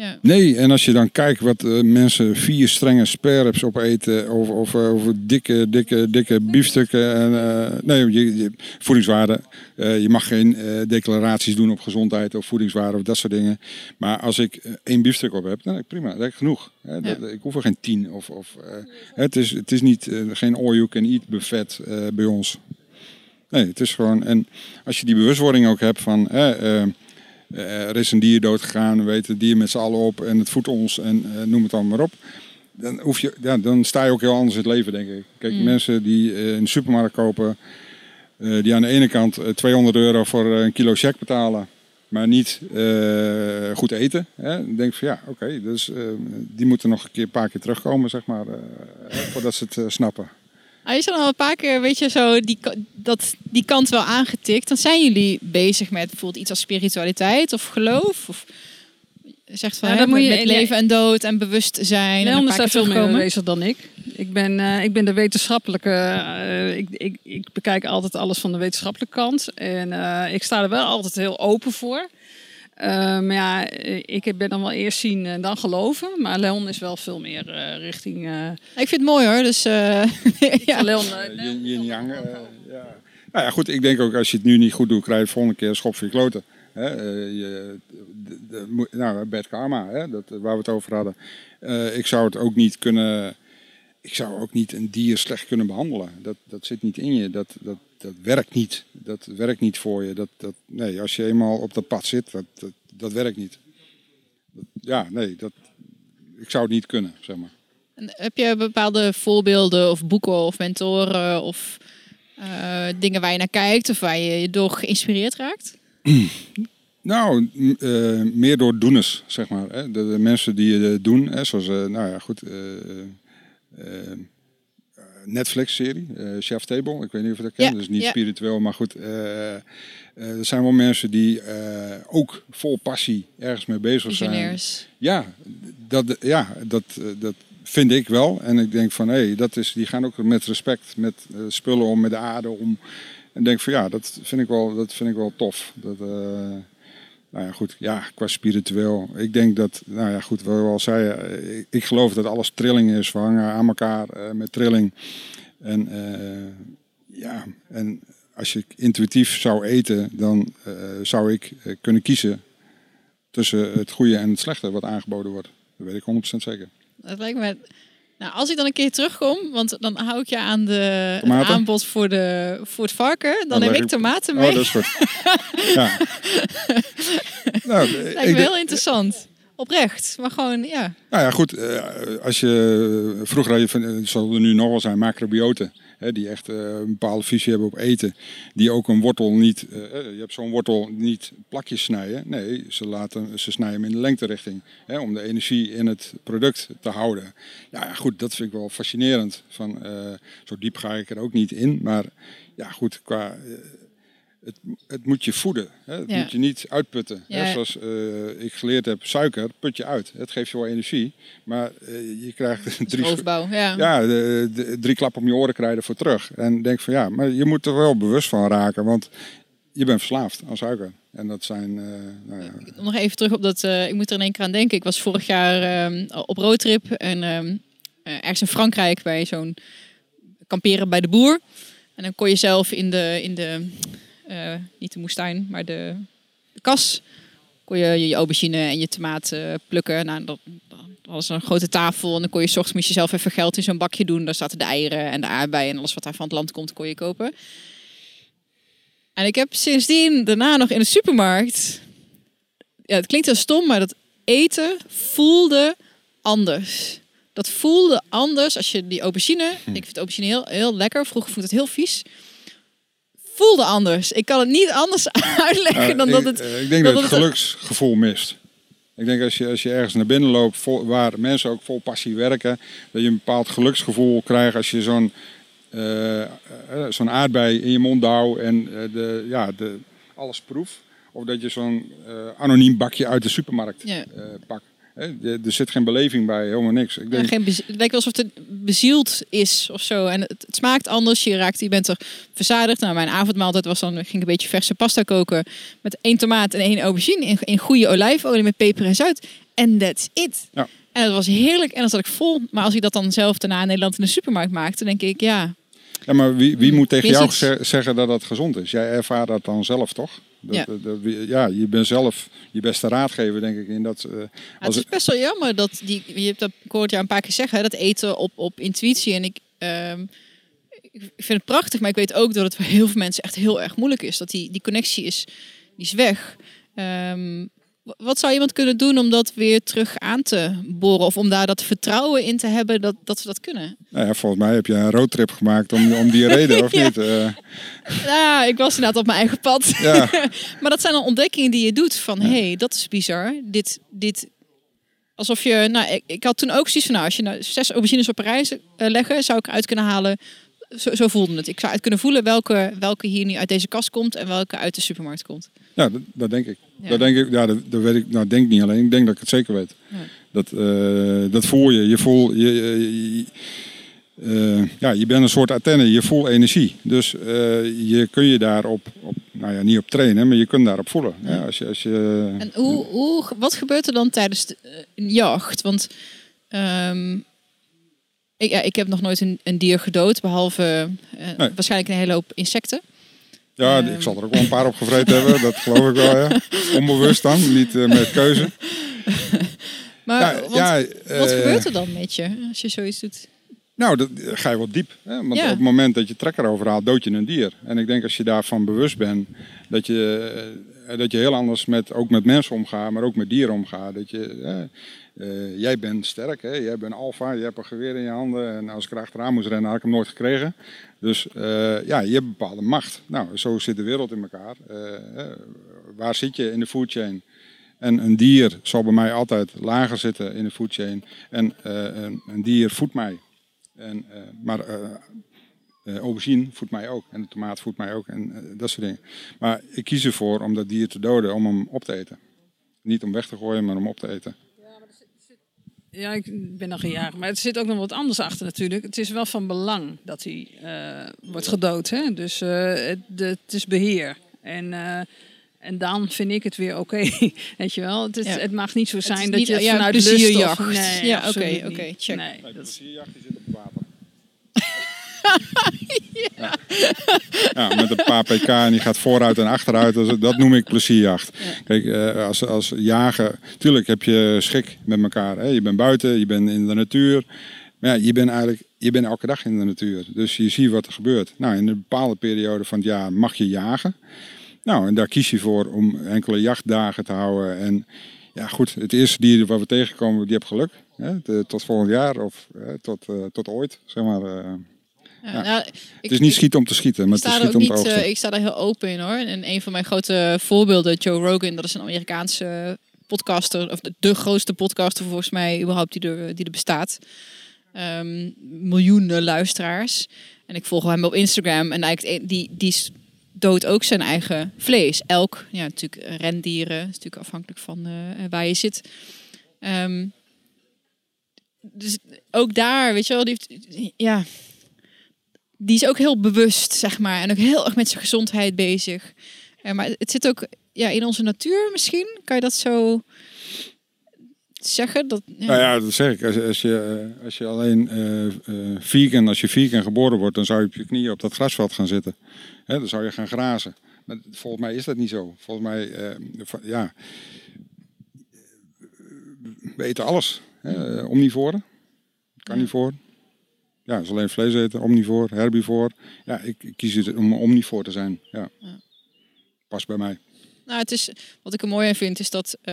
Ja. Nee, en als je dan kijkt wat eh, mensen vier strenge sperrips opeten, of, of, of dikke, dikke, dikke biefstukken. En, eh, nee, je, je, voedingswaarde. Eh, je mag geen declaraties doen op gezondheid of voedingswaarde of dat soort dingen. Maar als ik één biefstuk op heb, dan heb ik prima, dan heb ik genoeg. Hè, dat, Ik hoef er geen tien. Of, of, het, is, het is niet geen all you can eat buffet bij ons. Nee, het is gewoon. En als je die bewustwording ook hebt van. eh, er is een dier doodgegaan, we weten het dier met z'n allen op en het voedt ons en eh, noem het dan maar op. Dan, hoef je, ja, dan sta je ook heel anders in het leven, denk ik. Kijk, Mm. mensen die eh, in de supermarkt kopen, eh, die aan de ene kant eh, 200 euro voor eh, een kilo check betalen, maar niet eh, goed eten. Hè? Dan denk ik van ja, oké, dus eh, die moeten nog een, keer, een paar keer terugkomen, zeg maar, eh, voordat ze het eh, snappen. Ah, je is dan al een paar keer, weet je, zo die, dat, die kant wel aangetikt. Dan zijn jullie bezig met bijvoorbeeld iets als spiritualiteit of geloof? Of zegt van Ja, hè, moet je- met leven en dood en bewustzijn. en Leon is daar veel meer bezig dan ik. Ik ben, eh, ik ben de wetenschappelijke. eh, ik, ik, ik bekijk altijd alles van de wetenschappelijke kant. En eh, ik sta er wel altijd heel open voor. Eh, maar ja, eh, ik ben dan wel eerst zien en dan geloven. Maar Leon is wel veel meer eh, richting. eh Ik vind het mooi hoor, dus eh, ja. Leon, eh, Yin, yin yang. eh, ja. Nou ja, goed. Ik denk ook als je het nu niet goed doet, krijg je het volgende keer een schop voor je kloten. Hè, eh, je, de, de- nou, bad karma, hè, dat, waar we het over hadden. Eh, ik zou het ook niet kunnen. Ik zou ook niet een dier slecht kunnen behandelen. Dat, dat zit niet in je. Dat, dat, dat werkt niet. Dat werkt niet voor je. Dat, dat, nee, als je eenmaal op dat pad zit, dat, dat, dat werkt niet. Dat- ja, nee, dat, ik zou het niet kunnen, zeg maar. En heb je bepaalde voorbeelden of boeken of mentoren of eh, dingen waar je naar kijkt of waar je je door geïnspireerd raakt? Nou, eh, meer door doeners, zeg maar. Hè. De, de mensen die het doen, hè, zoals, eh, nou ja, goed, eh, eh, Netflix-serie, eh, Chef Table. Ik weet niet of je dat kent, Ja, dus niet ja. spiritueel, maar goed. eh, eh, er zijn wel mensen die ook vol passie ergens mee bezig zijn. Ja, dat, ja dat, dat vind ik wel. En ik denk van, hé, dat is, die gaan ook met respect met spullen om, met de aarde om. En denk van, ja, dat vind ik wel, dat vind ik wel tof. Dat, nou ja, goed, ja, qua spiritueel. Ik denk dat, nou ja, goed, wat we al zeiden, eh, ik, ik geloof dat alles trilling is. We hangen aan elkaar eh, met trilling. En eh, ja, en als je intuïtief zou eten, dan zou ik kunnen kiezen tussen het goede en het slechte wat aangeboden wordt. Dat weet ik 100% zeker. Dat lijkt me. Nou, als ik dan een keer terugkom, want dan hou ik je aan de Tomaten? aanbod voor, de, voor het varken, dan Dan neem ik ik- tomaten Oh, mee. dat is goed. ja. nou, ik lijkt me denk- heel interessant. Oprecht, maar gewoon, ja. Nou ja, goed. eh, Als je vroeger had je van, het zal er nu nog wel zijn, macrobioten. Die echt eh, een bepaalde visie hebben op eten. Die ook een wortel niet, eh, eh, je hebt zo'n wortel niet plakjes snijden. Nee, ze, laten, ze snijden hem in de lengterichting. Hè, om de energie in het product te houden. Nou ja, goed, dat vind ik wel fascinerend. Van, zo diep ga ik er ook niet in. Maar ja, goed, qua... het, het moet je voeden. Hè? Het Ja. moet je niet uitputten. Ja, Hè? ja. Zoals eh, ik geleerd heb, suiker put je uit. Het geeft je wel energie, maar eh, je krijgt drie, ja. ja, de, de- drie klappen om je oren krijgen voor terug. En denk van ja, maar je moet er wel bewust van raken, want je bent verslaafd aan suiker. En dat zijn, eh, nou ja, Nog even terug op dat, ik moet er in één keer aan denken. Ik was vorig jaar ehm, op roadtrip en ehm, eh, ergens in Frankrijk bij zo'n kamperen bij de boer. En dan kon je zelf in de, in de eh, niet de moestuin, maar de, kas, kon je je aubergine en je tomaat eh, plukken. Nou, dat, was een grote tafel en dan kon je 's ochtends je zelf even geld in zo'n bakje doen. Daar zaten de eieren en de aardbeien en alles wat daar van het land komt, kon je kopen. En ik heb sindsdien daarna nog in de supermarkt ja, het klinkt heel stom, maar dat eten voelde anders. Dat voelde anders als je die aubergine, ik vind aubergine heel, heel lekker, vroeger vond het heel vies, voelde anders. Ik kan het niet anders uitleggen dan ik, dat het... eh, ik denk dan dat het geluksgevoel mist. Ik denk als je, als je ergens naar binnen loopt vol- waar mensen ook vol passie werken, dat je een bepaald geluksgevoel krijgt als je zo'n eh, eh, zo'n aardbei in je mond douw en de, ja, de, alles proef. Of dat je zo'n anoniem bakje uit de supermarkt Ja. pakt. Er zit geen beleving bij, helemaal niks. Ik Ja, denk, geen het lijkt wel alsof het bezield is of zo. En het, het smaakt anders. Je raakt, je bent er verzadigd. Nou, mijn avondmaaltijd was dan, ging ik een beetje verse pasta koken. Met één tomaat en één aubergine. In, in goede olijfolie met peper en zout. En that's it. Ja. En dat was heerlijk. En dat zat ik vol. Maar als ik dat dan zelf daarna in Nederland in de supermarkt maakte, dan denk ik, ja. Ja, maar wie, wie moet tegen jou iets. zeggen dat dat gezond is? Jij ervaart dat dan zelf, toch? Dat, Ja. dat- dat- ja, je bent zelf je beste raadgever, denk ik. In dat, als het is best wel jammer dat die. Je hebt dat, ik hoorde een paar keer zeggen, hè, dat eten op, op intuïtie. En ik, ehm, ik vind het prachtig, maar ik weet ook dat het voor heel veel mensen echt heel erg moeilijk is. Dat die, die connectie is, die is weg. W- wat zou iemand kunnen doen om dat weer terug aan te boren? Of om daar dat vertrouwen in te hebben dat, dat we dat kunnen? Nou ja, volgens mij heb je een roadtrip gemaakt om, om die reden, of Ja. niet? Eh, Ja, ik was inderdaad op mijn eigen pad. ja, Maar dat zijn dan ontdekkingen die je doet van, hé, hey, dat is bizar. Dit, dit, alsof je, nou, ik, ik had toen ook zoiets van, nou, als je nou zes aubergines op rij eh, leggen, zou ik eruit kunnen halen. Zo, zo voelde het. Ik zou uit kunnen voelen welke, welke hier nu uit deze kast komt en welke uit de supermarkt komt. ja dat, dat denk ik. Ja. Dat denk ik, ja, dat, dat weet ik. Nou, denk niet alleen. Ik denk dat ik het zeker weet. Ja. Dat, eh, dat voel je. Je voelt, je, eh, ja, je bent een soort antenne. Je voelt energie. Dus eh, je kun je daarop, op, nou ja, niet op trainen, maar je kunt daarop voelen. Ja, als je, als je, En hoe, hoe, wat gebeurt er dan tijdens de een jacht? Want ehm, ik, ja, ik heb nog nooit een, een dier gedood, behalve eh, Nee. waarschijnlijk een hele hoop insecten. Ja, Ehm. ik zal er ook wel een paar op gevreten hebben. Dat geloof ik wel, ja. Onbewust dan, niet eh, met keuze. Maar Ja, want- ja, Wat eh, gebeurt er dan met je als je zoiets doet? Nou, dat eh, ga je wel diep. Hè? Want Ja. op het moment dat je trekker overhaalt, dood je een dier. En ik denk als je daarvan bewust bent, dat je, eh, dat je heel anders met, ook met mensen omgaat, maar ook met dieren omgaat. Dat je, eh, eh, jij bent sterk, hè? jij bent alfa, je hebt een geweer in je handen. En als ik er achteraan moest rennen, had ik hem nooit gekregen. Dus ja, je hebt een bepaalde macht. Nou, zo zit de wereld in elkaar. Waar zit je in de foodchain? En een dier zal bij mij altijd lager zitten in de foodchain. En eh, een, een dier voedt mij. En, eh, maar eh eh, aubergine voedt mij ook. En de tomaat voedt mij ook. En eh, dat soort dingen. Maar ik kies ervoor om dat dier te doden, om hem op te eten. Niet om weg te gooien, maar om op te eten. Ja, ik ben nog een jaar. Maar het zit ook nog wat anders achter natuurlijk. Het is wel van belang dat hij eh, wordt gedood. Hè? Dus eh, het, het is beheer. En, eh, en dan vind ik het weer oké. Weet je wel? Het, is, Ja. het mag niet zo zijn dat niet- je het ja, vanuit lust of... Nee, Ja, oké, absoluut oké, niet. check. Nee, De dat is- plezierjacht zit op. ja. Ja, met een paar pk en die gaat vooruit en achteruit. Dat, dat noem ik plezierjacht. Kijk, eh, als, als jager... Tuurlijk heb je schik met elkaar. Hè? Je bent buiten, je bent in de natuur. Maar ja, je bent eigenlijk je bent elke dag in de natuur. Dus je ziet wat er gebeurt. Nou, in een bepaalde periode van het jaar mag je jagen. Nou, en daar kies je voor om enkele jachtdagen te houden. En ja, goed, het eerste dier waar we tegenkomen, die heb geluk. Hè? Tot volgend jaar of hè, tot, eh, tot ooit, zeg maar. eh. Ja, nou, het is niet schieten om te schieten, maar ik het is schieten om te niet, eh, ik sta daar heel open in hoor. En een van mijn grote voorbeelden, Joe Rogan, dat is een Amerikaanse podcaster, of de, de grootste podcaster volgens mij überhaupt die er, die er bestaat. Ehm, miljoenen luisteraars. En ik volg hem op Instagram en eigenlijk die, die, doodt ook zijn eigen vlees. Elk, ja, natuurlijk rendieren, is natuurlijk afhankelijk van eh, waar je zit. Ehm, dus ook daar, weet je wel, die heeft, ja, die is ook heel bewust, zeg maar, en ook heel erg met zijn gezondheid bezig. Uh, maar het zit ook ja, in onze natuur misschien, kan je dat zo zeggen? Dat. Nou ja, dat zeg ik. Als, als je, eh, als je alleen uh, uh, vegan, als je vegan geboren wordt, dan zou je op je knieën op dat grasveld gaan zitten. Hè, dan zou je gaan grazen. Maar volgens mij is dat niet zo. Volgens mij, ja, we eten alles. Hè? Omnivoren, carnivoor. Ja, is alleen vlees eten, omnivoor, herbivoor. Ja, ik, ik kies het om omnivoor te zijn. Ja. ja. Past bij mij. Nou, het is, wat ik er mooi aan vind, is dat, uh,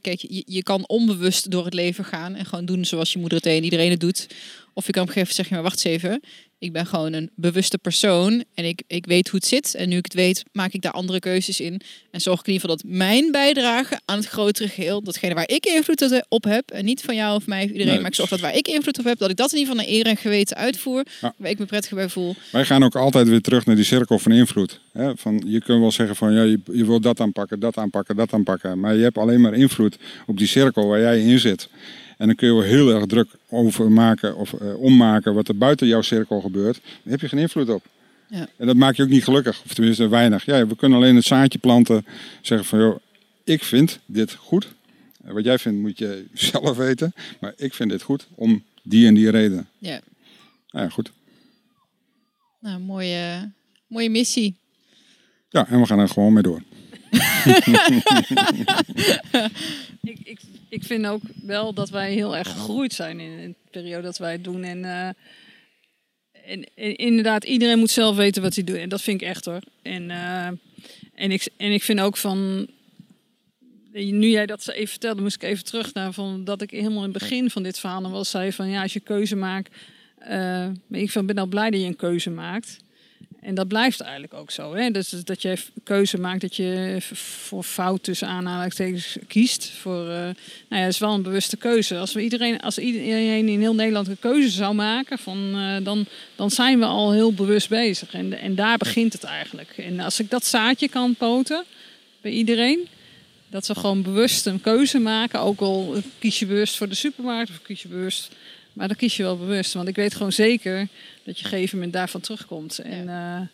kijk, je, je kan onbewust door het leven gaan en gewoon doen zoals je moeder het en iedereen het doet. Of je kan op een gegeven moment zeggen, maar wacht eens even, ik ben gewoon een bewuste persoon en ik, ik weet hoe het zit. En nu ik het weet, maak ik daar andere keuzes in. En zorg ik in ieder geval dat mijn bijdrage aan het grotere geheel, datgene waar ik invloed op heb, en niet van jou of mij of iedereen, nee, maar ik zorg dat waar ik invloed op heb, dat ik dat in ieder geval naar eer en geweten uitvoer, ja. waar ik me prettig bij voel. Wij gaan ook altijd weer terug naar die cirkel van invloed. Hè? Van, je kunt wel zeggen van, ja, je, je wil dat aanpakken, dat aanpakken, dat aanpakken, maar je hebt alleen maar invloed op die cirkel waar jij in zit. En dan kun je wel heel erg druk over maken of uh, ommaken wat er buiten jouw cirkel gebeurt. Daar heb je geen invloed op. Ja. En dat maakt je ook niet gelukkig, of tenminste weinig. Ja, we kunnen alleen het zaadje planten, zeggen van joh, ik vind dit goed. Wat jij vindt moet je zelf weten, maar ik vind dit goed om die en die reden. Ja. Nou ja, goed. Nou, mooie, mooie missie. Ja, en we gaan er gewoon mee door. ik, ik, ik vind ook wel dat wij heel erg gegroeid zijn in, de periode dat wij het doen. En, uh, en, en, inderdaad, iedereen moet zelf weten wat hij doet. En dat vind ik echt hoor. En, uh, en, ik, en ik vind ook van. Nu jij dat even vertelde, moest ik even terug naar van dat ik helemaal in het begin van dit verhaal dan wel zei van ja, als je keuze maakt. Uh, ik ben al blij dat je een keuze maakt. En dat blijft eigenlijk ook zo. Hè? Dus dat je keuze maakt dat je voor fout tussen aanhalingstekens kiest. Voor, uh, nou ja, dat is wel een bewuste keuze. Als, we iedereen, als iedereen in heel Nederland een keuze zou maken, van, uh, dan, dan zijn we al heel bewust bezig. En, en daar begint het eigenlijk. En als ik dat zaadje kan poten bij iedereen, dat ze gewoon bewust een keuze maken. Ook al kies je bewust voor de supermarkt of kies je bewust maar dan kies je wel bewust. Want ik weet gewoon zeker dat je op een gegeven moment daarvan terugkomt. En ja, uh,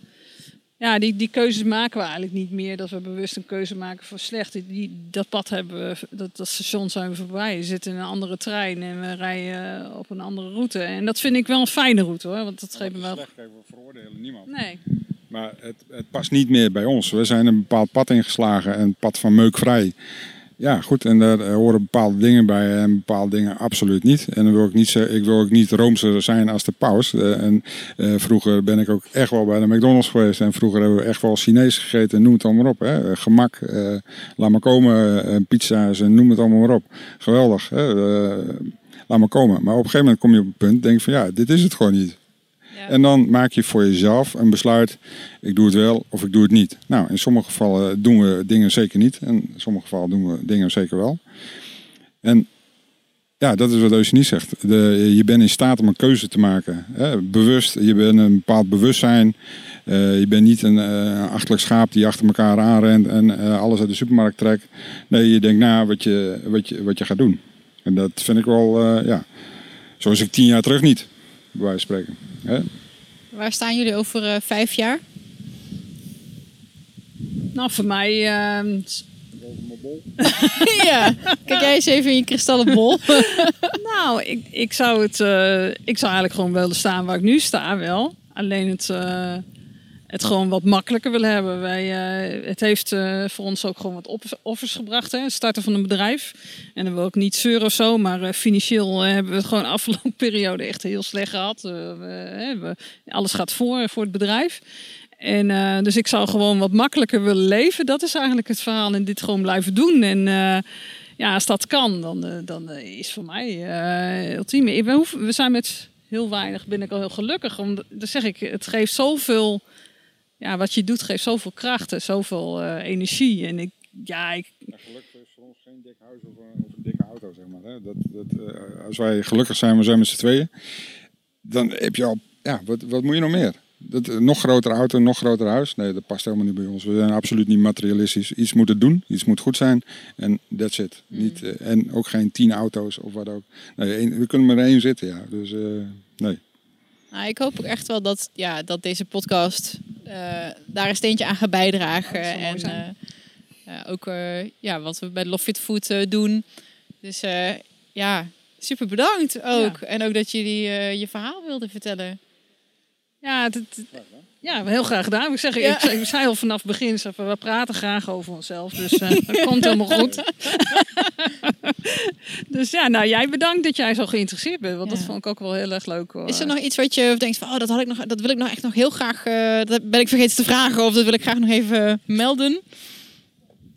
ja die, die keuzes maken we eigenlijk niet meer. Dat we bewust een keuze maken voor slecht. Die, dat pad hebben we, dat, dat station zijn we voorbij. We zitten in een andere trein en we rijden op een andere route. En dat vind ik wel een fijne route hoor. Want dat geeft me wel. Slecht, we veroordelen niemand. Nee. Maar het, het past niet meer bij ons. We zijn een bepaald pad ingeslagen. Een pad van meukvrij. Ja, goed. En daar horen bepaalde dingen bij en bepaalde dingen absoluut niet. En dan wil ik niet, ik wil ook niet roomser zijn als de paus. Uh, en uh, vroeger ben ik ook echt wel bij de McDonald's geweest. En vroeger hebben we echt wel Chinees gegeten. Noem het allemaal op. Hè. Gemak, uh, laat maar komen, pizza's noem het allemaal maar op. Geweldig. Hè. laat maar komen. Maar op een gegeven moment kom je op een punt. Denk van ja, dit is het gewoon niet. En dan maak je voor jezelf een besluit. Ik doe het wel of ik doe het niet. Nou, in sommige gevallen doen we dingen zeker niet. En in sommige gevallen doen we dingen zeker wel. En ja, dat is wat Eugenie zegt. De, je bent in staat om een keuze te maken. Hè? Bewust, je bent een bepaald bewustzijn. Uh, je bent niet een uh, achterlijk schaap die achter elkaar aanrent en uh, alles uit de supermarkt trekt. Nee, je denkt na wat je, wat je, wat je gaat doen. En dat vind ik wel, ja, zoals ik tien jaar terug niet, bij wijze van spreken. Hè? Waar staan jullie over uh, vijf jaar? Nou, voor mij. Uh... ja, kijk jij eens even in je kristallen bol. nou, ik, ik, zou het, uh, ik zou eigenlijk gewoon willen staan waar ik nu sta, wel. Alleen het, uh, het gewoon wat makkelijker willen hebben. Wij, uh, het heeft uh, voor ons ook gewoon wat offers gebracht. Hè? Starten van een bedrijf. En dan wil ik niet zeuren of zo, maar uh, financieel hebben we het gewoon de afgelopen periode echt heel slecht gehad. We, alles gaat voor, voor het bedrijf. En dus ik zou gewoon wat makkelijker willen leven. Dat is eigenlijk het verhaal. En dit gewoon blijven doen. En ja, als dat kan, dan, dan is voor mij ultieme. We zijn met heel weinig ben ik al heel gelukkig. Omdat, dat zeg ik, het geeft zoveel ja, wat je doet geeft zoveel kracht en zoveel uh, energie. En ik, ja, ik... Ja, gelukkig is voor ons geen dik huis of, een, of een dikke auto, zeg maar. Hè. Dat, dat, uh, als wij gelukkig zijn, we zijn met z'n tweeën, dan heb je al, ja, wat, wat moet je nog meer? Dat, een nog grotere auto, een nog groter huis. Nee, dat past helemaal niet bij ons. We zijn absoluut niet materialistisch. Iets moet het doen, iets moet goed zijn. En that's it. Niet, eh, en ook geen tien auto's of wat ook. Nee, we kunnen maar één zitten, ja. Dus eh, nee. Nou, ik hoop ook echt wel dat, ja, dat deze podcast eh, daar een steentje aan gaat bijdragen. Mooi en eh, ook eh, ja, wat we bij Love Fit Food eh, doen. Dus eh, ja, super bedankt ook. En ook dat jullie eh, je verhaal wilden vertellen. Ja, het, het- ja, heel graag gedaan. Ik, zeg, Ja. ik, zei- ik zei al vanaf het begin, zeg, we praten graag over onszelf. Dus eh, dat komt helemaal goed. dus ja, nou jij bedankt dat jij zo geïnteresseerd bent. Want Ja. dat vond ik ook wel heel erg leuk. Hoor. Is er nog iets wat je denkt van, oh, dat, had ik nog, dat wil ik nog echt nog heel graag, eh, dat ben ik vergeten te vragen of dat wil ik graag nog even melden?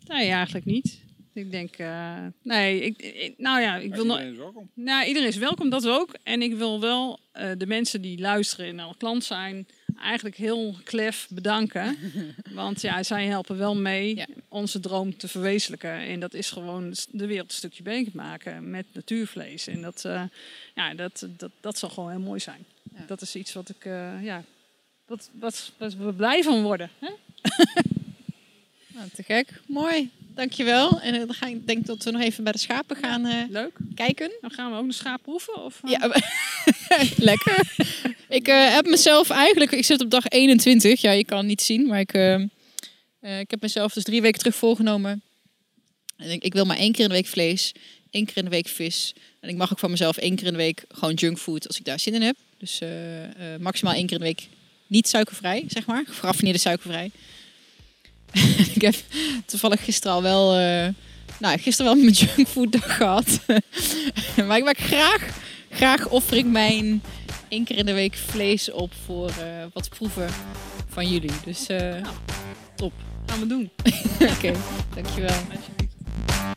Nee, eigenlijk niet. Ik denk, eh, nee, ik, ik- nou ja, ik wil nog... welkom. Nou, iedereen is welkom, dat ook. En ik wil wel eh, de mensen die luisteren en al klant zijn, eigenlijk heel klef bedanken. Want ja, zij helpen wel mee Ja. onze droom te verwezenlijken. En dat is gewoon de wereld een stukje beter maken met natuurvlees. En dat, eh, ja, dat, dat, dat zal gewoon heel mooi zijn. Ja. Dat is iets wat ik, eh, ja, wat, wat, wat we blij van worden. Hè? Nou, te gek. Mooi. Dankjewel. En eh, dan ga ik denk dat we nog even bij de schapen gaan eh, Leuk. kijken. Dan gaan we ook de schaap proeven? Of, eh? Ja, lekker. Ik heb mezelf eigenlijk, ik zit op dag 21. Ja, je kan het niet zien, maar ik, ik heb mezelf dus drie weken terug voorgenomen. En ik, ik wil maar één keer in de week vlees, één keer in de week vis. En ik mag ook van mezelf één keer in de week gewoon junkfood als ik daar zin in heb. Dus maximaal één keer in de week niet suikervrij, zeg maar. Geraffineerde suikervrij. ik heb toevallig gisteren al wel, eh, nou gisteren wel mijn junkfood dag gehad. maar ik maak graag graag offer ik mijn één keer in de week vlees op voor eh, wat proeven van jullie. Dus eh, top. Gaan we doen. Oké, dankjewel. Alsjeblieft.